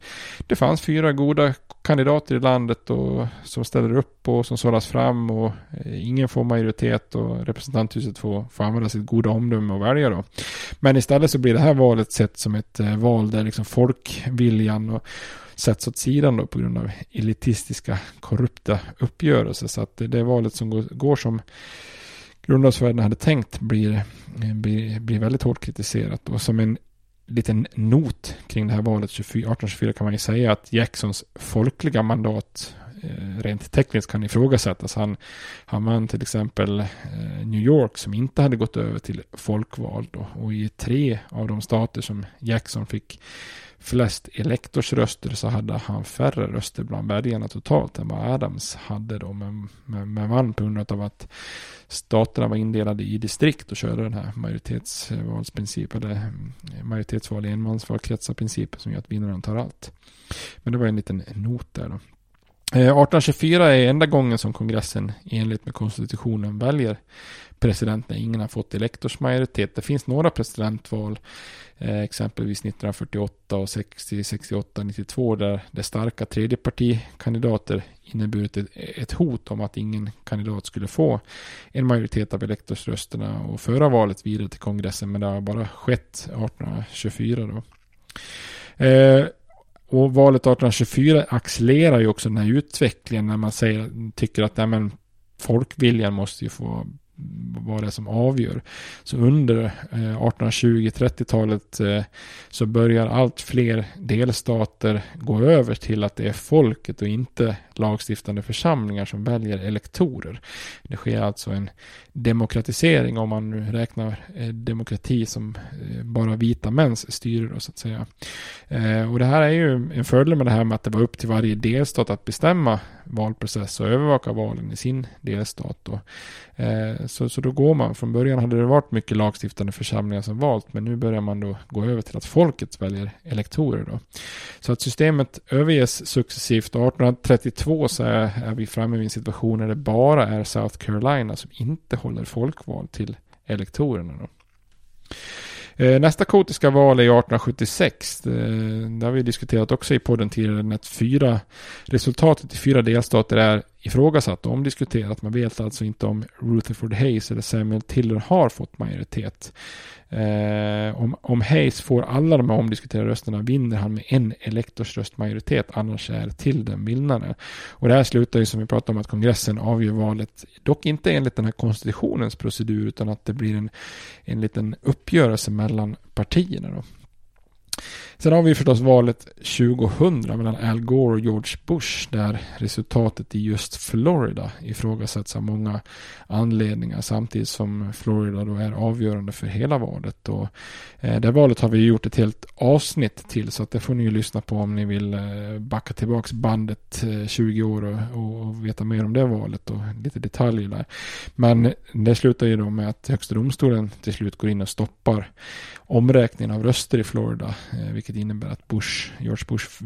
det fanns fyra goda kandidater i landet och som ställer upp och som sållas fram och eh, ingen får majoritet och representanthuset får, får använda sitt goda omdöme och välja då. Men istället så blir det här valet sett som ett eh, val där liksom folkviljan och sätts åt sidan då på grund av elitistiska korrupta uppgörelser. Så att det, valet som går, går som grundlagsfäderna hade tänkt blir, eh, blir, blir väldigt hårt kritiserat. Och som en liten not kring det här valet 1824 kan man ju säga att Jacksons folkliga mandat eh, rent tekniskt kan ifrågasättas. Han, han vann till exempel eh, New York som inte hade gått över till folkvald och i tre av de stater som Jackson fick flest elektorsröster så hade han färre röster bland väljarna totalt än vad Adams hade då. Men, men, men vann på grund av att staterna var indelade i distrikt och körde den här majoritetsvalsprincipen, eller mm, majoritetsval i enmansvalkretsar principen som gör att vinnaren tar allt. Men det var en liten not där då. Eh, 1824 är enda gången som kongressen enligt med konstitutionen väljer presidenten ingen har fått elektorsmajoritet. Det finns några presidentval, eh, exempelvis 1948 och 60, 68, 92 där det starka tredjepartikandidater inneburit ett, hot om att ingen kandidat skulle få en majoritet av elektorsrösterna och föra valet vidare till kongressen. Men det har bara skett 1824 då. Eh, och valet 1824 accelererar ju också den här utvecklingen när man säger, tycker att nej, men, folkviljan måste ju få vad det är som avgör. Så under eh, 1820-30-talet eh, så börjar allt fler delstater gå över till att det är folket och inte lagstiftande församlingar som väljer elektorer. Det sker alltså en demokratisering om man nu räknar eh, demokrati som eh, bara vita mäns styre så att säga. Eh, och det här är ju en fördel med det här med att det var upp till varje delstat att bestämma valprocess och övervaka valen i sin delstat. Då. Så, så då går man, från början hade det varit mycket lagstiftande församlingar som valt, men nu börjar man då gå över till att folket väljer elektorer. Då. Så att systemet överges successivt. 1832 så är, är vi framme vid en situation där det bara är South Carolina som inte håller folkval till elektorerna. Då. Eh, nästa kotiska val är 1876. Eh, det har vi diskuterat också i podden tidigare. Att fyra, resultatet i fyra delstater är ifrågasatt och omdiskuterat. Man vet alltså inte om Rutherford Hayes eller Samuel Tiller har fått majoritet. Eh, om, om Hayes får alla de här omdiskuterade rösterna vinner han med en elektorsröstmajoritet. Annars är Tilden vinnare. Och det här slutar ju som vi pratade om att kongressen avgör valet. Dock inte enligt den här konstitutionens procedur utan att det blir en, en liten uppgörelse mellan partierna. Då. Sen har vi förstås valet 2000 mellan Al Gore och George Bush där resultatet i just Florida ifrågasätts av många anledningar samtidigt som Florida då är avgörande för hela valet. Och, eh, det valet har vi gjort ett helt avsnitt till så att det får ni ju lyssna på om ni vill eh, backa tillbaks bandet eh, 20 år och, och, veta mer om det valet och lite detaljer där. Men det slutar ju då med att Högsta domstolen till slut går in och stoppar omräkningen av röster i Florida, eh, vilket vilket innebär att Bush, George, Bush,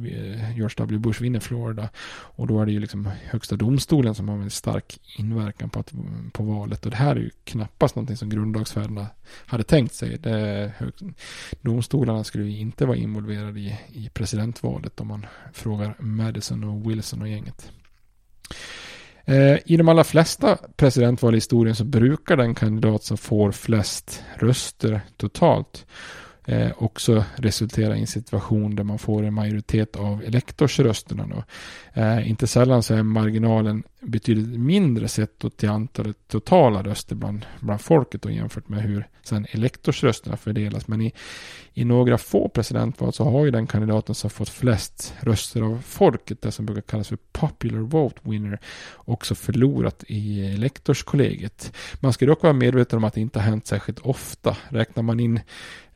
George W. Bush vinner Florida. Och då är det ju liksom högsta domstolen som har en stark inverkan på, att, på valet. Och det här är ju knappast någonting som grundlagsfäderna hade tänkt sig. Det, domstolarna skulle ju inte vara involverade i, i presidentvalet om man frågar Madison och Wilson och gänget. Eh, I de allra flesta presidentval i historien så brukar den kandidat som får flest röster totalt eh, också resultera i en situation där man får en majoritet av elektorsrösterna. Då. Eh, inte sällan så är marginalen betydligt mindre sett till antalet totala röster bland, bland folket då, jämfört med hur sen elektorsrösterna fördelas. Men i, i några få presidentval så har ju den kandidaten som fått flest röster av folket, det som brukar kallas för popular vote winner, också förlorat i elektorskollegiet. Man ska dock vara medveten om att det inte har hänt särskilt ofta. Räknar man in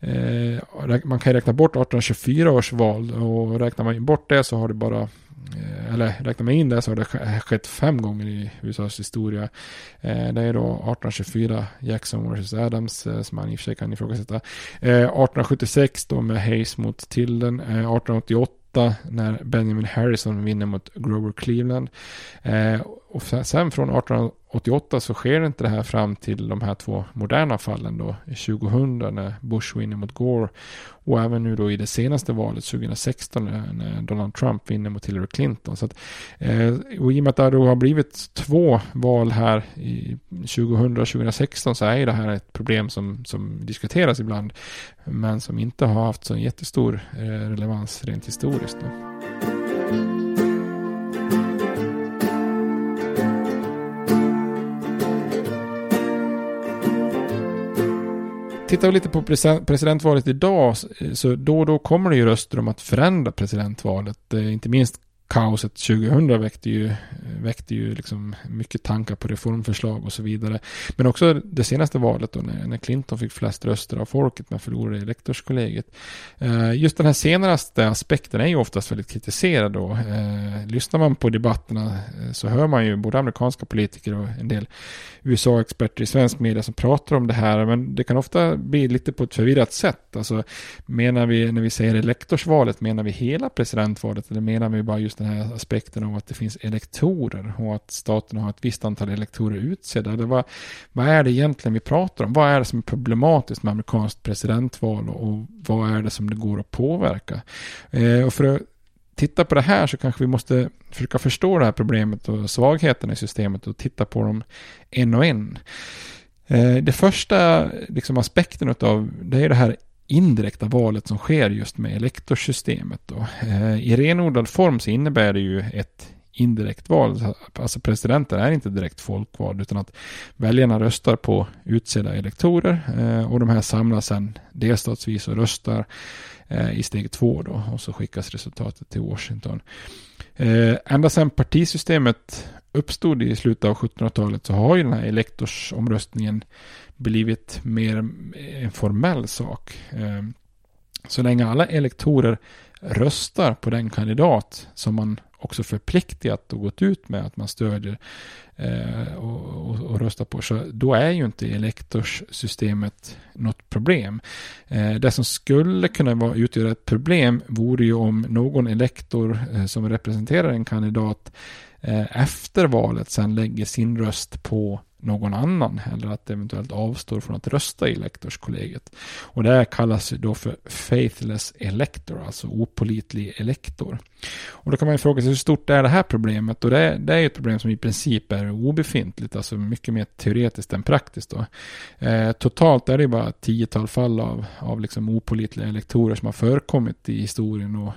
Eh, man kan räkna bort 1824 års val och räknar man bort det så har det bara eh, eller räknar man in det så har det eh, skett fem gånger i USAs historia. Det är då 1824 Jackson vs Adams som man i och för sig kan ifrågasätta. 1876 då med Hayes mot Tilden. 1888 när Benjamin Harrison vinner mot Grover Cleveland. Och sen från 1888 så sker inte det här fram till de här två moderna fallen då. 2000 när Bush vinner mot Gore och även nu då i det senaste valet 2016 när Donald Trump vinner mot Hillary Clinton. Så att, eh, och i och med att det då har blivit två val här i 2000 och 2016 så är det här ett problem som, som diskuteras ibland men som inte har haft så jättestor eh, relevans rent historiskt. Då. Tittar vi lite på presidentvalet idag så då och då kommer det ju röster om att förändra presidentvalet. Eh, inte minst kaoset 2000 väckte ju, väckte ju liksom mycket tankar på reformförslag och så vidare. Men också det senaste valet då när, när Clinton fick flest röster av folket men förlorade elektorskollegiet. Eh, just den här senaste aspekten är ju oftast väldigt kritiserad då. Eh, lyssnar man på debatterna eh, så hör man ju både amerikanska politiker och en del USA-experter i svensk media som pratar om det här. Men det kan ofta bli lite på ett förvirrat sätt. Alltså menar vi när vi säger elektorsvalet, menar vi hela presidentvalet eller menar vi bara just den här aspekten av att det finns elektorer och att staten har ett visst antal elektorer utsedda. Eller vad, vad är det egentligen vi pratar om? Vad är det som är problematiskt med amerikanskt presidentval och, och vad är det som det går att påverka? Eh, och för att titta på det här så kanske vi måste försöka förstå det här problemet och svagheterna i systemet och titta på dem en och en. Eh, det första liksom, aspekten av det är det här indirekta valet som sker just med elektorsystemet. Då. Eh, I renodlad form så innebär det ju ett indirekt val. Alltså presidenten är inte direkt folkvald utan att väljarna röstar på utsedda elektorer eh, och de här samlas sen delstatsvis och röstar eh, i steg två då och så skickas resultatet till Washington. Ända sedan partisystemet uppstod i slutet av 1700-talet så har ju den här elektorsomröstningen blivit mer en formell sak. Ehm, så länge alla elektorer röstar på den kandidat som man också förpliktigat och gått ut med att man stödjer eh, och, och, och, röstar på. Så då är ju inte elektorssystemet något problem. Eh, det som skulle kunna vara, utgöra ett problem vore ju om någon elektor eh, som representerar en kandidat Eh, efter valet sen lägger sin röst på någon annan eller att eventuellt avstår från att rösta i elektorskollegiet. Och det här kallas då för faithless elector, alltså opolitlig elektor. Och då kan man ju fråga sig hur stort är det här problemet? Och det är, det är ett problem som i princip är obefintligt, alltså mycket mer teoretiskt än praktiskt. Då. Eh, totalt är det bara ett tiotal fall av, av liksom opolitliga elektorer som har förekommit i historien. Och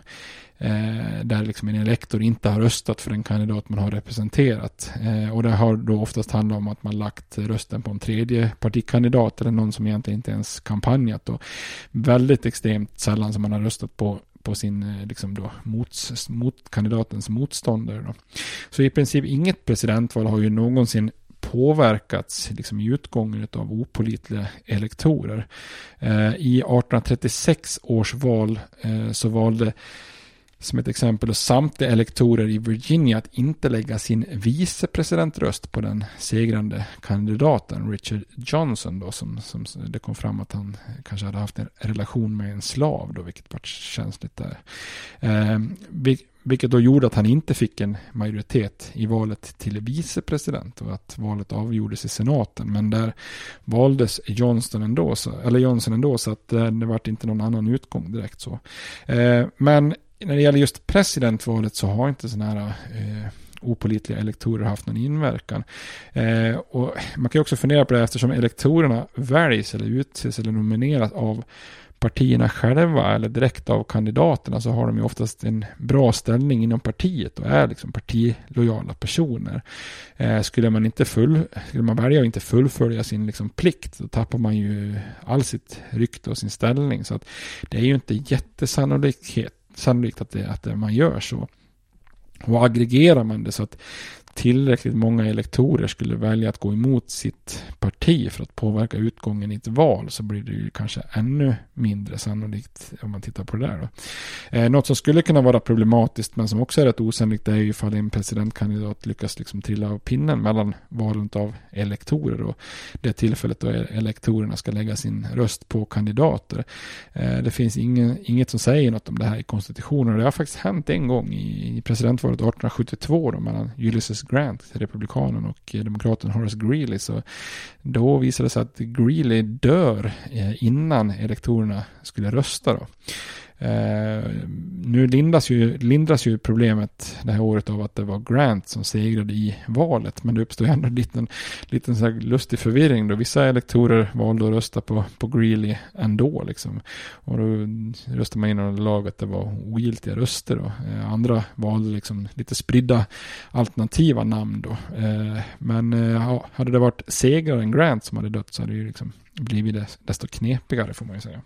eh, där liksom en elektor inte har röstat för den kandidat man har representerat. Eh, och det har då oftast handlat om att man lagt rösten på en tredje partikandidat eller någon som egentligen inte ens kampanjat. Och väldigt extremt sällan som man har röstat på på sin eh, liksom då, mot, mot kandidatens motståndare. Då. Så i princip inget presidentval har ju någonsin påverkats liksom, i utgången av opolitliga elektorer. Eh, I 1836 års val eh, så valde som ett exempel och samtliga elektorer i Virginia att inte lägga sin vicepresidentröst på den segrande kandidaten Richard Johnson då som, som det kom fram att han kanske hade haft en relation med en slav då vilket var känsligt där. Eh, vilket då gjorde att han inte fick en majoritet i valet till vicepresident och att valet avgjordes i senaten. Men där valdes Johnson ändå, så, eller Johnson ändå så att det, det vart inte någon annan utgång direkt så. Eh, men när det gäller just presidentvalet så har inte sådana här eh, opolitliga elektorer haft någon inverkan. Eh, och man kan ju också fundera på det eftersom elektorerna väljs eller utses eller nomineras av partierna själva eller direkt av kandidaterna så har de ju oftast en bra ställning inom partiet och är liksom partilojala personer. Eh, skulle man inte full, skulle man välja att inte fullfölja sin liksom plikt då tappar man ju all sitt rykte och sin ställning. Så att det är ju inte jättesannolikhet sannolikt att, det, att man gör så. Och aggregerar man det så att tillräckligt många elektorer skulle välja att gå emot sitt parti för att påverka utgången i ett val så blir det ju kanske ännu mindre sannolikt om man tittar på det där. Då. Eh, något som skulle kunna vara problematiskt men som också är rätt osannolikt är ju ifall en presidentkandidat lyckas liksom trilla av pinnen mellan valet av elektorer och det tillfället då e- elektorerna ska lägga sin röst på kandidater. Eh, det finns ingen, inget som säger något om det här i konstitutionen och det har faktiskt hänt en gång i, i presidentvalet 1872 då mellan Ulysses Grant, republikanen och eh, demokraten Horace Greeley. Så då visade det sig att Greeley dör eh, innan elektorerna skulle rösta. Då. Eh, nu lindras ju, lindras ju problemet det här året av att det var Grant som segrade i valet. Men det uppstod ändå en liten, liten så lustig förvirring då. Vissa elektorer valde att rösta på, på Greeley ändå. Liksom. Och då röstade man in under lag att det var ogiltiga röster. Då. Eh, andra valde liksom lite spridda alternativa namn då. Eh, men eh, hade det varit segraren Grant som hade dött så hade det ju liksom blivit desto knepigare får man ju säga.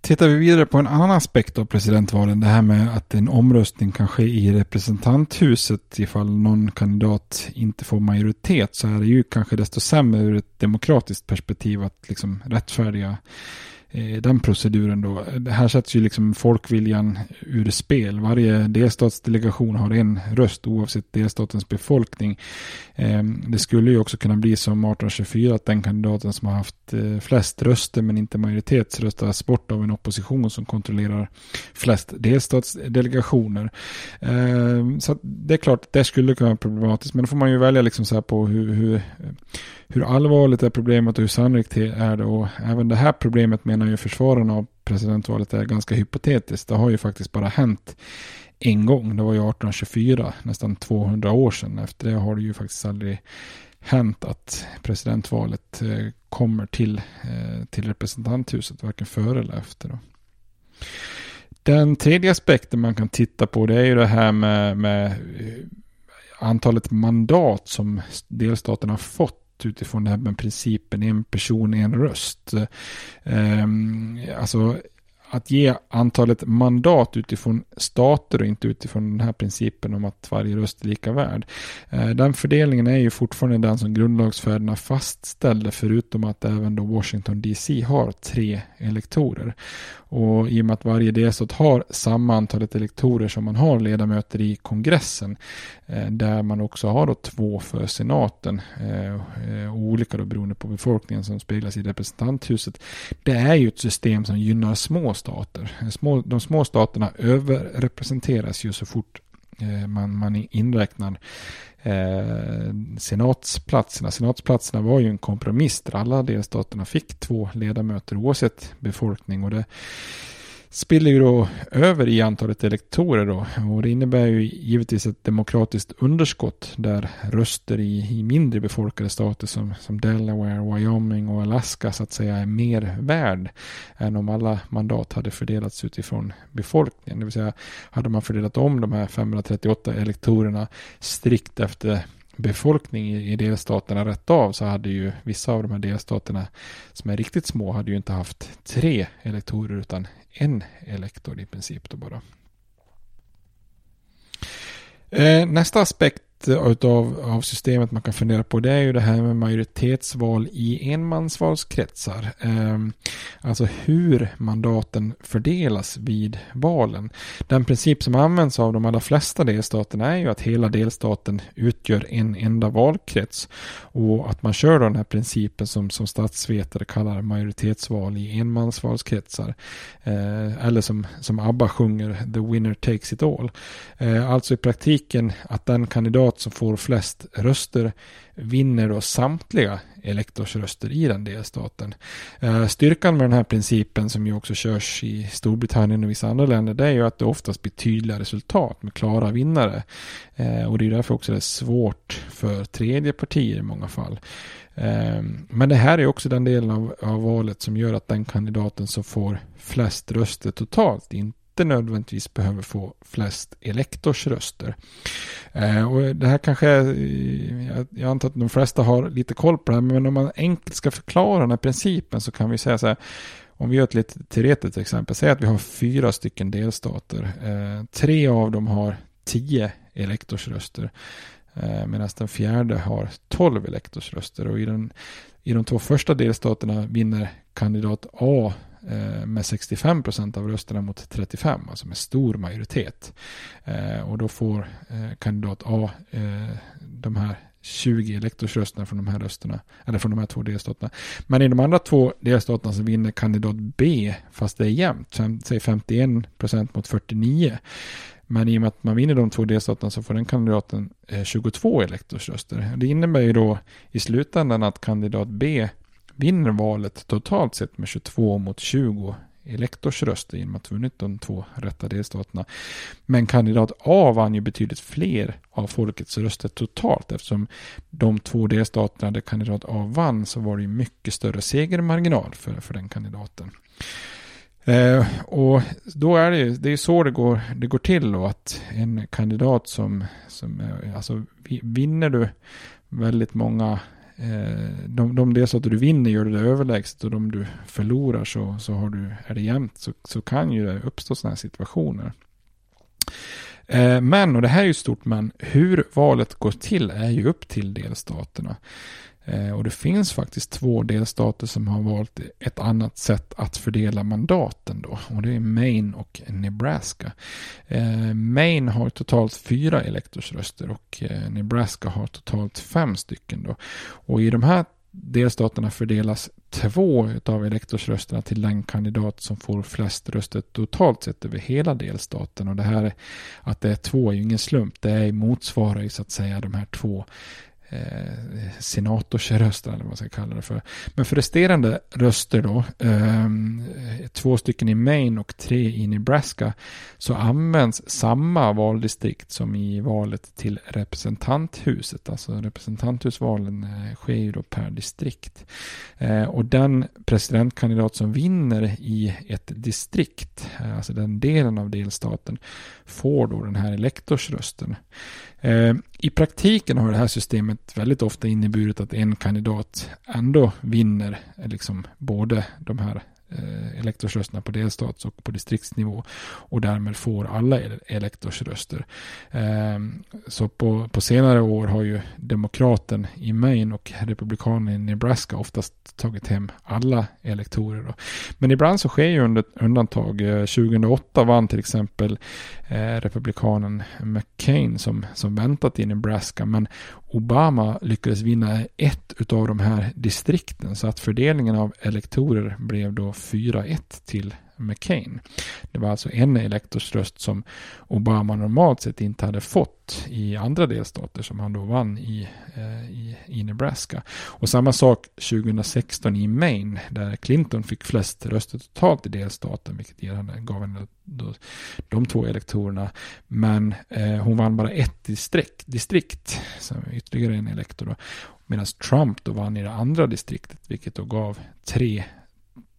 Tittar vi vidare på en annan aspekt av presidentvalen, det här med att en omröstning kan ske i representanthuset ifall någon kandidat inte får majoritet så är det ju kanske desto sämre ur ett demokratiskt perspektiv att liksom rättfärdiga Eh, den proceduren då. Det här sätts ju liksom folkviljan ur spel. Varje delstatsdelegation har en röst oavsett delstatens befolkning. Ehm, det skulle ju också kunna bli som 1824 att den kandidaten som har haft eh, flest röster men inte majoritet röstas bort av en opposition som kontrollerar flest delstatsdelegationer. Ehm, så det är klart att det skulle kunna vara problematiskt men då får man ju välja liksom så här på hur, hur hur allvarligt är problemet och hur sannolikt är det? Och även det här problemet menar ju försvararna av presidentvalet är ganska hypotetiskt. Det har ju faktiskt bara hänt en gång. Det var ju 1824, nästan 200 år sedan. Efter det har det ju faktiskt aldrig hänt att presidentvalet eh, kommer till, eh, till representanthuset, varken före eller efter. Då. Den tredje aspekten man kan titta på det är ju det här med, med eh, antalet mandat som delstaterna har fått utifrån det här med principen en person, en röst. Ehm, alltså att ge antalet mandat utifrån stater och inte utifrån den här principen om att varje röst är lika värd. Eh, den fördelningen är ju fortfarande den som grundlagsfäderna fastställde förutom att även då Washington DC har tre elektorer. Och i och med att varje delstat har samma antalet elektorer som man har ledamöter i kongressen eh, där man också har då två för senaten eh, olika då beroende på befolkningen som speglas i representanthuset. Det är ju ett system som gynnar små stater. Små, de små staterna överrepresenteras ju så fort eh, man, man inräknar eh, senatsplatserna. Senatsplatserna var ju en kompromiss där alla delstaterna fick två ledamöter oavsett befolkning. Och det spiller ju då över i antalet elektorer då. Och det innebär ju givetvis ett demokratiskt underskott där röster i, i mindre befolkade stater som, som Delaware, Wyoming och Alaska så att säga är mer värd än om alla mandat hade fördelats utifrån befolkningen. Det vill säga hade man fördelat om de här 538 elektorerna strikt efter befolkning i delstaterna rätt av så hade ju vissa av de här delstaterna som är riktigt små hade ju inte haft tre elektorer utan en elektor i princip då bara. Eh, nästa aspekt Eh, utav, av systemet man kan fundera på det är ju det här med majoritetsval i enmansvalskretsar. Eh, alltså hur mandaten fördelas vid valen. Den princip som används av de allra flesta delstaterna är ju att hela delstaten utgör en enda valkrets. Och att man kör den här principen som, som statsvetare kallar majoritetsval i enmansvalskretsar. Eh, eller som, som ABBA sjunger, the winner takes it all. Eh, alltså i praktiken att den kandidat kandidat som får flest röster vinner då samtliga elektorsröster i den delstaten. Eh, styrkan med den här principen som ju också körs i Storbritannien och vissa andra länder det är ju att det oftast blir tydliga resultat med klara vinnare. Eh, och det är därför också det är svårt för tredje partier i många fall. Eh, men det här är också den delen av, av valet som gör att den kandidaten som får flest röster totalt inte inte nödvändigtvis behöver få flest elektorsröster. Eh, och det här kanske, är, jag antar att de flesta har lite koll på det här, men om man enkelt ska förklara den här principen så kan vi säga så här, om vi gör ett lite teoretiskt exempel, säg att vi har fyra stycken delstater. Eh, tre av dem har tio elektorsröster. Eh, Medan den fjärde har tolv elektorsröster. Och i, den, i de två första delstaterna vinner kandidat A Eh, med 65 procent av rösterna mot 35, alltså med stor majoritet. Eh, och då får eh, kandidat A eh, de här 20 elektorsrösterna från de här rösterna, eller från de här två delstaterna. Men i de andra två delstaterna så vinner kandidat B, fast det är jämnt, säg 51 procent mot 49. Men i och med att man vinner de två delstaterna så får den kandidaten eh, 22 elektorsröster. Det innebär ju då i slutändan att kandidat B vinner valet totalt sett med 22 mot 20 elektorsröster genom att vunnit de två rätta delstaterna. Men kandidat A vann ju betydligt fler av folkets röster totalt eftersom de två delstaterna där kandidat A vann så var det ju mycket större segermarginal för, för den kandidaten. Eh, och då är det ju det är så det går, det går till då att en kandidat som, som eh, alltså vinner du väldigt många Eh, de, de, de delstater du vinner gör du det överlägset och de du förlorar så, så har du, är det jämnt så, så kan ju det uppstå sådana här situationer. Eh, men, och det här är ju stort men, hur valet går till är ju upp till delstaterna. Eh, och det finns faktiskt två delstater som har valt ett annat sätt att fördela mandaten då. Och det är Maine och Nebraska. Eh, Maine har totalt fyra elektorsröster och eh, Nebraska har totalt fem stycken då. Och i de här delstaterna fördelas två av elektorsrösterna till den kandidat som får flest röster totalt sett över hela delstaten. Och det här att det är två är ju ingen slump. Det motsvarar ju så att säga de här två eh, senatorsröster eller vad man ska kalla det för. Men för resterande röster då, eh, två stycken i Maine och tre i Nebraska, så används samma valdistrikt som i valet till representanthuset. Alltså representanthusvalen eh, sker ju då per distrikt. Eh, och den presidentkandidat som vinner i ett distrikt, eh, alltså den delen av delstaten, får då den här elektorsrösten. Ehm, i praktiken har det här systemet väldigt ofta inneburit att en kandidat ändå vinner liksom både de här Eh, elektorsrösterna på delstats och på distriktsnivå och därmed får alla elektorsröster. Ehm, så på, på senare år har ju demokraten i Maine och republikanen i Nebraska oftast tagit hem alla elektorer. Då. Men ibland så sker ju undantag. Eh, 2008 vann till exempel eh, republikanen McCain som, som väntat i Nebraska men Obama lyckades vinna ett av de här distrikten så att fördelningen av elektorer blev då 4-1 till McCain. Det var alltså en elektorsröst som Obama normalt sett inte hade fått i andra delstater som han då vann i, eh, i, i, Nebraska. Och samma sak 2016 i Maine där Clinton fick flest röster totalt i delstaten vilket gav henne då, de två elektorerna. Men eh, hon vann bara ett distrikt, distrikt som ytterligare en elektor då. Medan Trump då vann i det andra distriktet vilket då gav tre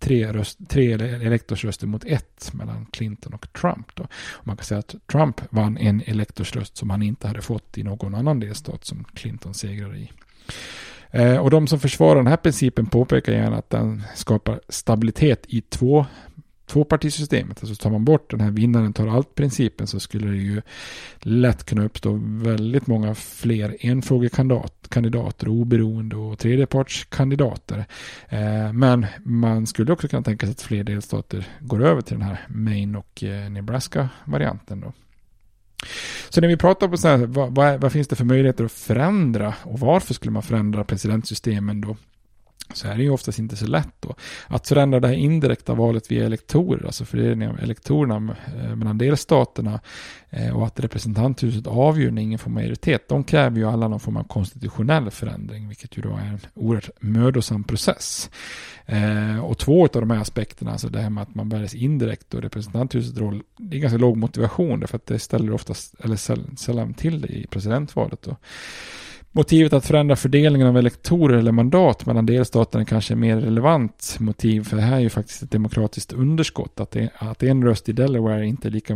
tre, röst, tre elektorsröster mot ett mellan Clinton och Trump. Då. Och man kan säga att Trump vann en elektorsröst som han inte hade fått i någon annan delstat som Clinton segrade i. Eh, och de som försvarar den här principen påpekar gärna att den skapar stabilitet i två tvåpartisystemet, alltså tar man bort den här vinnaren tar allt-principen så skulle det ju lätt kunna uppstå väldigt många fler enfrågekandidater, oberoende och tredjepartskandidater. Eh, men man skulle också kunna tänka sig att fler delstater går över till den här Maine och eh, Nebraska-varianten. Då. Så när vi pratar på så här, vad, vad, vad, finns det för möjligheter att förändra och varför skulle man förändra presidentsystemen då? Så är det ju oftast inte så lätt då. Att förändra det här indirekta valet via elektorer, alltså fördelningen av elektorerna eh, mellan delstaterna eh, och att representanthuset avgör när ingen får majoritet. De kräver ju alla någon form av konstitutionell förändring, vilket ju då är en oerhört mödosam process. Eh, och två av de här aspekterna, alltså det här med att man väljs indirekt och representanthusets roll, det är ganska låg motivation därför att det ställer oftast, eller sällan till det i presidentvalet. Då. Motivet att förändra fördelningen av elektorer eller mandat mellan delstaterna kanske är mer relevant motiv för det här är ju faktiskt ett demokratiskt underskott. Att, det, att en röst i Delaware inte är lika,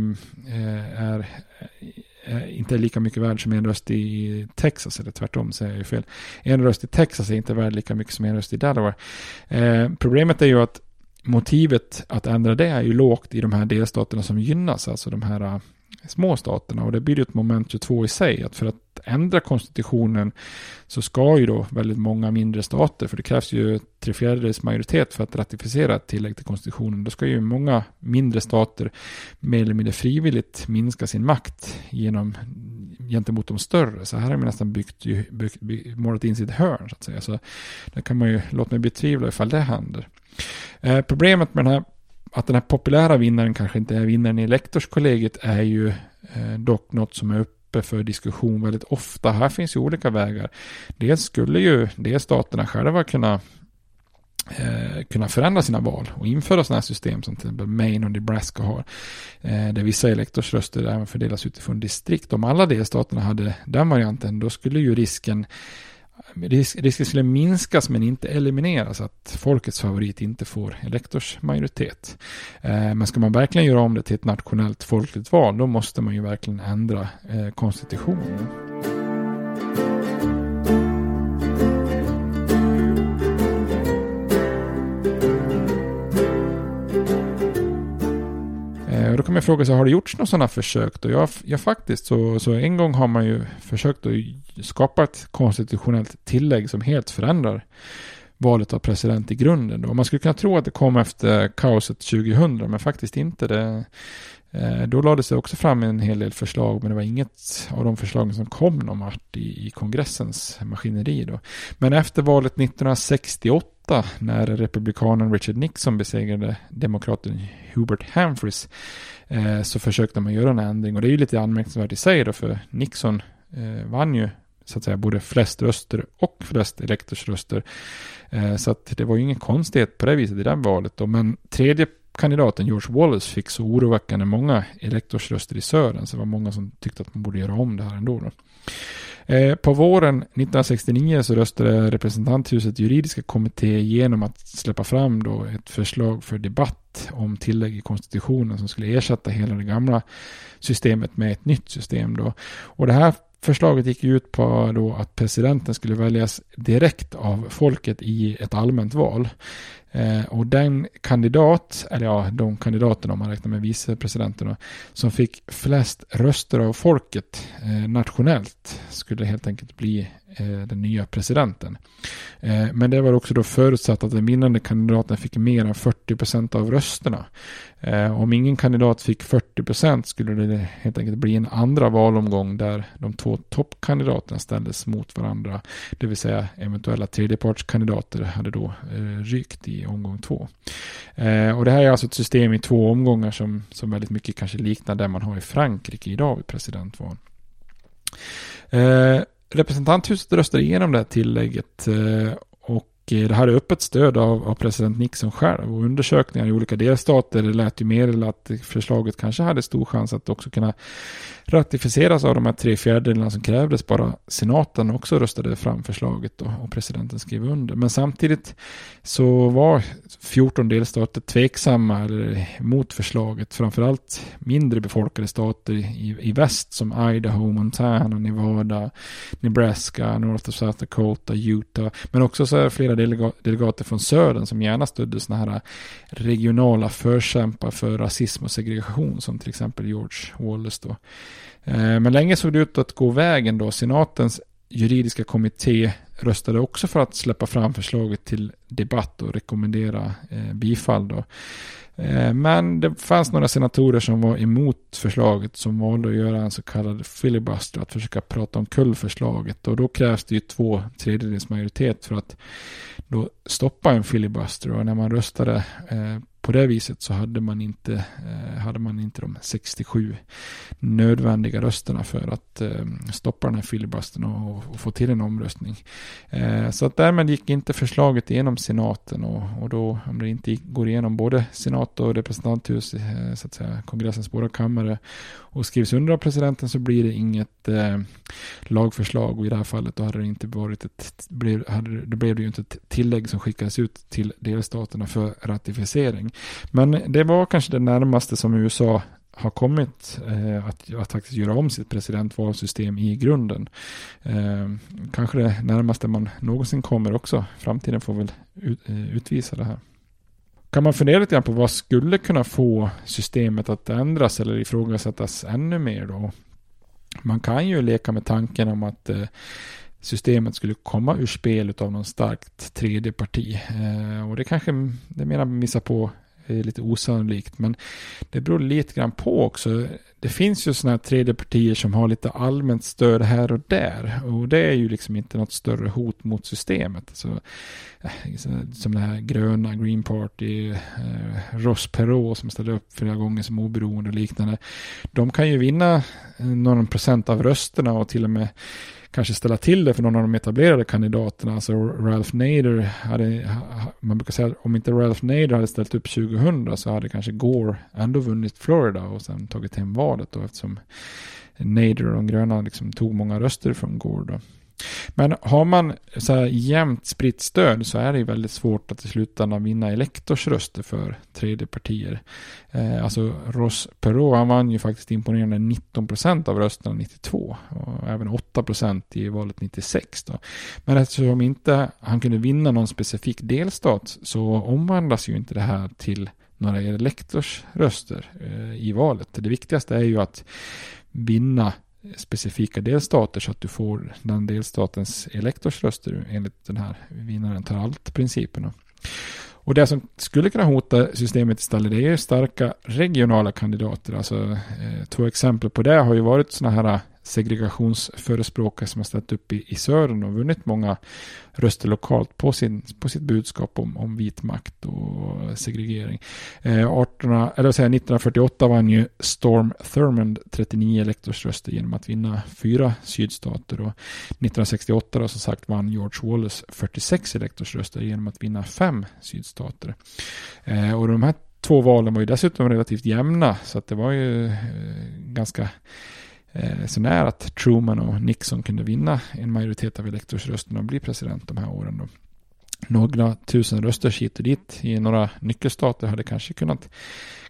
eh, är, är inte är lika mycket värd som en röst i Texas, eller tvärtom säger jag ju fel. En röst i Texas är inte värd lika mycket som en röst i Delaware. Eh, problemet är ju att motivet att ändra det är ju lågt i de här delstaterna som gynnas, alltså de här småstaterna och det blir ju ett moment 22 i sig. Att för att ändra konstitutionen så ska ju då väldigt många mindre stater, för det krävs ju tre fjärdedels majoritet för att ratificera ett tillägg till konstitutionen. Då ska ju många mindre stater mer eller mindre frivilligt minska sin makt genom gentemot de större. Så här har man nästan byggt, byggt, byggt, målat in sitt hörn så att säga. Så där kan man ju, låt mig betvivla ifall det händer. Eh, problemet med den här att den här populära vinnaren kanske inte är vinnaren i lektorskollegiet är ju eh, dock något som är uppe för diskussion väldigt ofta. Här finns ju olika vägar. Dels skulle ju delstaterna själva kunna eh, kunna förändra sina val och införa sådana här system som till exempel Maine och Nebraska har. Eh, där vissa elektorsröster även fördelas utifrån distrikt. Om alla delstaterna hade den varianten då skulle ju risken risken skulle minskas men inte elimineras att folkets favorit inte får elektorsmajoritet. Eh, men ska man verkligen göra om det till ett nationellt folkligt val då måste man ju verkligen ändra eh, konstitutionen. Eh, då kan man fråga sig, har det gjorts några sådana försök då? Ja, ja faktiskt, så, så en gång har man ju försökt att skapa ett konstitutionellt tillägg som helt förändrar valet av president i grunden. Då. Man skulle kunna tro att det kom efter kaoset 2000, men faktiskt inte. Det, Eh, då lades det också fram en hel del förslag, men det var inget av de förslagen som kom någon vart i, i kongressens maskineri. Då. Men efter valet 1968, när republikanen Richard Nixon besegrade demokraten Hubert Humphreys, eh, så försökte man göra en ändring. Och det är ju lite anmärkningsvärt i sig då, för Nixon eh, vann ju så att säga både flest röster och flest elektorsröster. Eh, så att det var ju ingen konstighet på det viset i det valet då. Men tredje kandidaten George Wallace fick så oroväckande många elektorsröster i södern så det var många som tyckte att man borde göra om det här ändå. Då. Eh, på våren 1969 så röstade representanthuset juridiska kommitté genom att släppa fram då ett förslag för debatt om tillägg i konstitutionen som skulle ersätta hela det gamla systemet med ett nytt system. Då. Och det här Förslaget gick ut på då att presidenten skulle väljas direkt av folket i ett allmänt val. Eh, och den kandidat, eller ja, de kandidaterna om man räknar med vicepresidenterna, som fick flest röster av folket eh, nationellt skulle helt enkelt bli Eh, den nya presidenten. Eh, men det var också då förutsatt att den vinnande kandidaten fick mer än 40 procent av rösterna. Eh, om ingen kandidat fick 40 procent skulle det helt enkelt bli en andra valomgång där de två toppkandidaterna ställdes mot varandra. Det vill säga eventuella tredjepartskandidater hade då rykt i omgång två. och det här är alltså ett system i två omgångar som, som väldigt mycket kanske liknar det man har i Frankrike idag vid presidentval. Representanthuset röstade igenom det här tillägget eh, och eh, det här är öppet stöd av, av, president Nixon själv. Och undersökningar i olika delstater lät ju meddela att förslaget kanske hade stor chans att också kunna ratificeras av de här tre fjärdedelarna som krävdes. Bara senaten också röstade fram förslaget och, och presidenten skrev under. Men samtidigt så var 14 delstater tveksamma eller mot förslaget. Framförallt mindre befolkade stater i, i väst som Idaho, Montana, Nevada, Nebraska, North och South Dakota, Utah. Men också så är flera delegater från södern som gärna stödde sådana här regionala förkämpar för rasism och segregation som till exempel George Wallace då. Eh, men länge såg det ut att gå vägen då. Senatens juridiska kommitté röstade också för att släppa fram förslaget till debatt och rekommendera eh, bifall. Då. Eh, men det fanns några senatorer som var emot förslaget som valde att göra en så kallad filibuster, att försöka prata om kullförslaget. Och då krävs det ju två tredjedels majoritet för att då stoppa en filibuster. Och när man röstade på det viset så hade man inte, eh, hade man inte de 67 nödvändiga rösterna för att eh, stoppa den här filibustern och, och, få till en omröstning. Eh, så att därmed gick inte förslaget igenom senaten och, och då om det inte går igenom både senat och representanthus, så att säga kongressens båda kammare och skrivs under av presidenten så blir det inget lagförslag och i det här fallet då hade det inte varit ett, blev, hade, då blev det ju inte ett tillägg som skickades ut till delstaterna för ratificering. Men det var kanske det närmaste som USA har kommit eh, att, att faktiskt göra om sitt presidentvalsystem i grunden. Eh, kanske det närmaste man någonsin kommer också. Framtiden får väl ut, eh, utvisa det här. Kan man fundera lite grann på vad skulle kunna få systemet att ändras eller ifrågasättas ännu mer då? Man kan ju leka med tanken om att eh, systemet skulle komma ur spel av någon starkt tredje parti. Eh, och det kanske det menar missar på lite osannolikt. Men det beror lite grann på också. Det finns ju sådana här tredje partier som har lite allmänt stöd här och där. Och det är ju liksom inte något större hot mot systemet. Alltså, som det här gröna Green Party, eh, Ross Perot som ställer upp flera gånger som oberoende och liknande. De kan ju vinna eh, någon procent av rösterna och till och med kanske ställa till det för någon av de etablerade kandidaterna. Alltså Ralph Nader hade, man brukar säga att om inte Ralph Nader hade ställt upp 2000 så hade kanske Gore ändå vunnit Florida och sen tagit hem valet då eftersom Nader och de gröna liksom tog många röster från Gore då. Men har man så här jämnt spritt stöd så är det ju väldigt svårt att i slutändan vinna elektorsröster för tredje partier. Eh, alltså Ross Perot han vann ju faktiskt imponerande 19 procent av rösterna 92 och även 8 procent i valet 96. Då. Men eftersom inte han kunde vinna någon specifik delstat så omvandlas ju inte det här till några elektorsröster eh, i valet. Det viktigaste är ju att vinna specifika delstater så att du får den delstatens elektorsröster enligt den här vinnaren tar allt-principen. Och det som skulle kunna hota systemet istället det är starka regionala kandidater. Alltså, eh, två exempel på det har ju varit sådana här eh, segregationsförespråkare som har ställt upp i, i Södern och vunnit många röster lokalt på, sin, på sitt budskap om, om vit makt och segregering. Eh, 18, eller säga, 1948 vann ju Storm Thurmond 39 elektorsröster genom att vinna fyra sydstater och 1968 då som sagt vann George Wallace 46 elektorsröster genom att vinna fem sydstater. Eh, och de här två valen var ju dessutom relativt jämna så att det var ju eh, ganska eh, så nära att Truman och Nixon kunde vinna en majoritet av elektorsrösterna och bli president de här åren. Då. Några tusen röster hit och dit i några nyckelstater hade kanske kunnat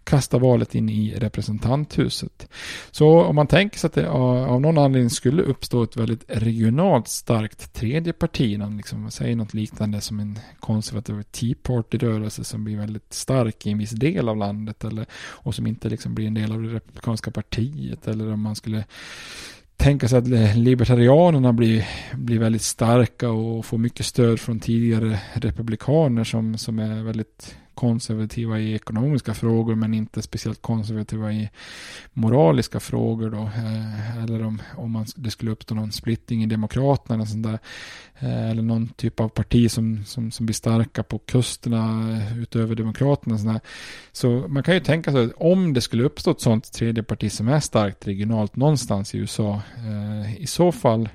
kasta valet in i representanthuset. Så om man tänker sig att det av någon anledning skulle uppstå ett väldigt regionalt starkt tredje parti, liksom, säger något liknande som en konservativ Tea Party-rörelse som blir väldigt stark i en viss del av landet eller, och som inte liksom blir en del av det republikanska partiet eller om man skulle tänka sig att libertarianerna blir, blir väldigt starka och får mycket stöd från tidigare republikaner som, som är väldigt konservativa i ekonomiska frågor men inte speciellt konservativa i moraliska frågor då. Eh, eller om, om man, det skulle uppstå någon splittring i Demokraterna eller sånt där. Eh, eller någon typ av parti som, som, som blir starka på kusterna eh, utöver Demokraterna. Sånt Så man kan ju tänka sig att om det skulle uppstå ett sånt tredje parti som är starkt regionalt någonstans i USA. I så fall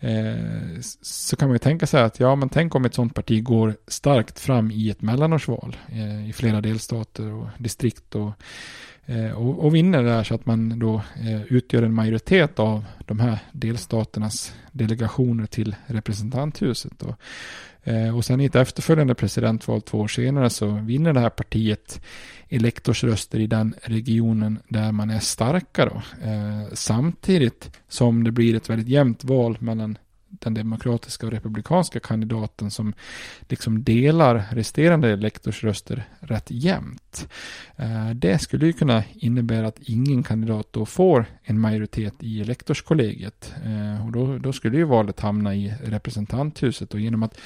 Eh, så kan man ju tänka sig att ja, men tänk om ett sådant parti går starkt fram i ett mellanårsval eh, i flera delstater och distrikt och, eh, och, och vinner där så att man då eh, utgör en majoritet av de här delstaternas delegationer till representanthuset. Och, Eh, och sen i ett efterföljande presidentval två år senare så vinner det här partiet elektorsröster i den regionen där man är starka då. Eh, samtidigt som det blir ett väldigt jämnt val mellan den demokratiska och republikanska kandidaten som liksom delar resterande elektorsröster rätt jämnt. Eh, det skulle ju kunna innebära att ingen kandidat då får en majoritet i elektorskollegiet. Eh, och då, då skulle ju valet hamna i representanthuset och genom att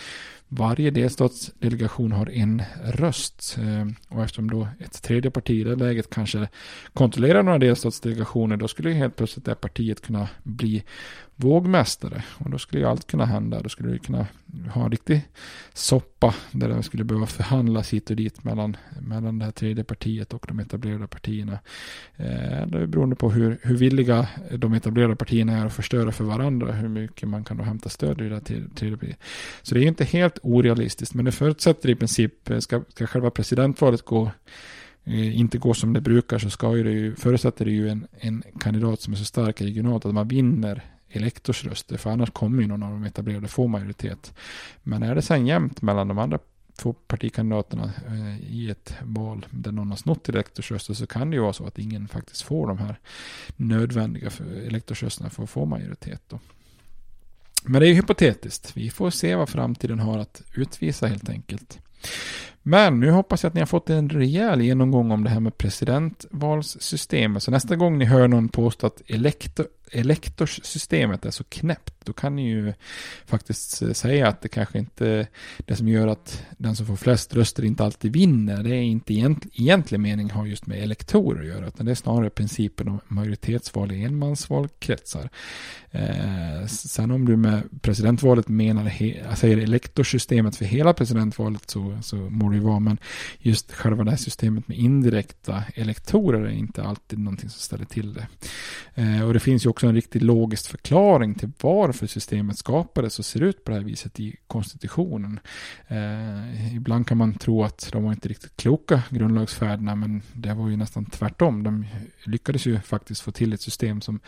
varje delstatsdelegation har en röst. Eh, och eftersom då ett tredje parti i det läget kanske kontrollerar några delstatsdelegationer, då skulle helt plötsligt det partiet kunna bli vågmästare. Och då skulle ju allt kunna hända. Då skulle vi kunna ha en riktig soppa där det skulle behöva förhandlas hit och dit mellan, mellan det här tredje partiet och de etablerade partierna. Eh, det är beroende på hur, hur villiga de etablerade partierna är att förstöra för varandra, hur mycket man kan då hämta stöd i det här tredje partiet. Så det är inte helt orealistiskt, men det förutsätter i princip, eh, ska, ska själva presidentvalet gå eh, inte gå som det brukar så ska ju det ju, förutsätter det ju en, en kandidat som är så stark regionalt att man vinner elektorsröster, för annars kommer ju någon av de etablerade få majoritet. Men är det sen jämnt mellan de andra två partikandidaterna eh, i ett val där någon har snott elektorsröster så kan det ju vara så att ingen faktiskt får de här nödvändiga elektorsrösterna för att få majoritet. Då. Men det är ju hypotetiskt. Vi får se vad framtiden har att utvisa helt enkelt. Men nu hoppas jag att ni har fått en rejäl genomgång om det här med presidentvalssystemet. Så alltså, nästa gång ni hör någon påstå att elektor, elektorssystemet är så knäppt, då kan ni ju faktiskt eh, säga att det kanske inte det som gör att den som får flest röster inte alltid vinner. Det är inte egent, egentlig mening har just med elektorer att göra, utan det är snarare principen om majoritetsval i enmansvalkretsar. Eh, sen om du med presidentvalet menar, he, säger elektorsystemet för hela presidentvalet så, så må det vara, men just själva det här systemet med indirekta elektorer är inte alltid någonting som ställer till det. Eh, och det finns ju också en riktigt logisk förklaring till varför systemet skapades och ser ut på det här viset i konstitutionen. Eh, ibland kan man tro att de var inte riktigt kloka grundlagsfäderna men det var ju nästan tvärtom. De lyckades ju faktiskt få till ett system som,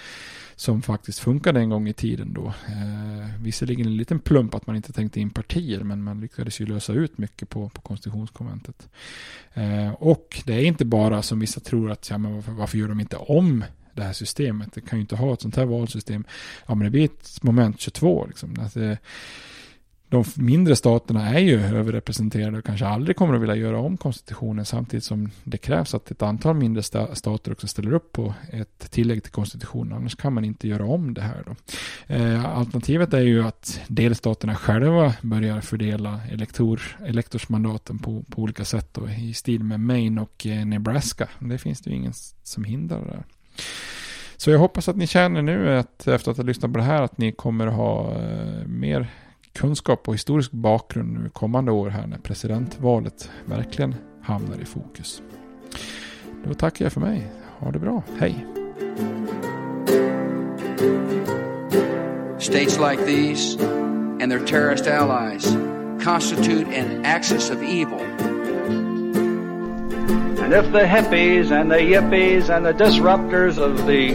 som faktiskt funkade en gång i tiden då. Eh, visserligen en liten plump att man inte tänkte in partier men man lyckades ju lösa ut mycket på, på konstitutionskonventet. Eh, och det är inte bara som vissa tror att ja, men varför, varför gör de inte om det här systemet. Det kan ju inte ha ett sånt här valsystem. Ja, men det blir ett moment 22. Liksom. Att eh, de mindre staterna är ju överrepresenterade och kanske aldrig kommer att vilja göra om konstitutionen samtidigt som det krävs att ett antal mindre stater också ställer upp på ett tillägg till konstitutionen. Annars kan man inte göra om det här. Då. Eh, alternativet är ju att delstaterna själva börjar fördela elektor, elektorsmandaten på, på olika sätt då, i stil med Maine och eh, Nebraska. Det finns det ju ingen som hindrar det. Så jag hoppas att ni känner nu att efter att ha lyssnat på det här att ni kommer ha eh, mer kunskap och historisk bakgrund nu kommande år här när presidentvalet verkligen hamnar i fokus. Då tackar jag för mig. Ha det bra. Hej! States like these and their terrorist allies constitute an axis of evil. And if the hippies and the yippies and the disruptors of the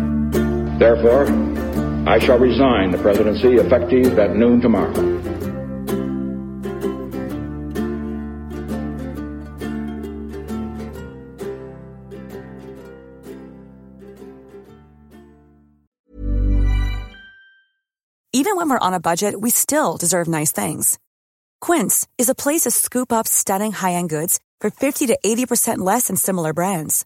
Therefore, I shall resign the presidency effective at noon tomorrow. Even when we're on a budget, we still deserve nice things. Quince is a place to scoop up stunning high-end goods for 50 to 80% less than similar brands.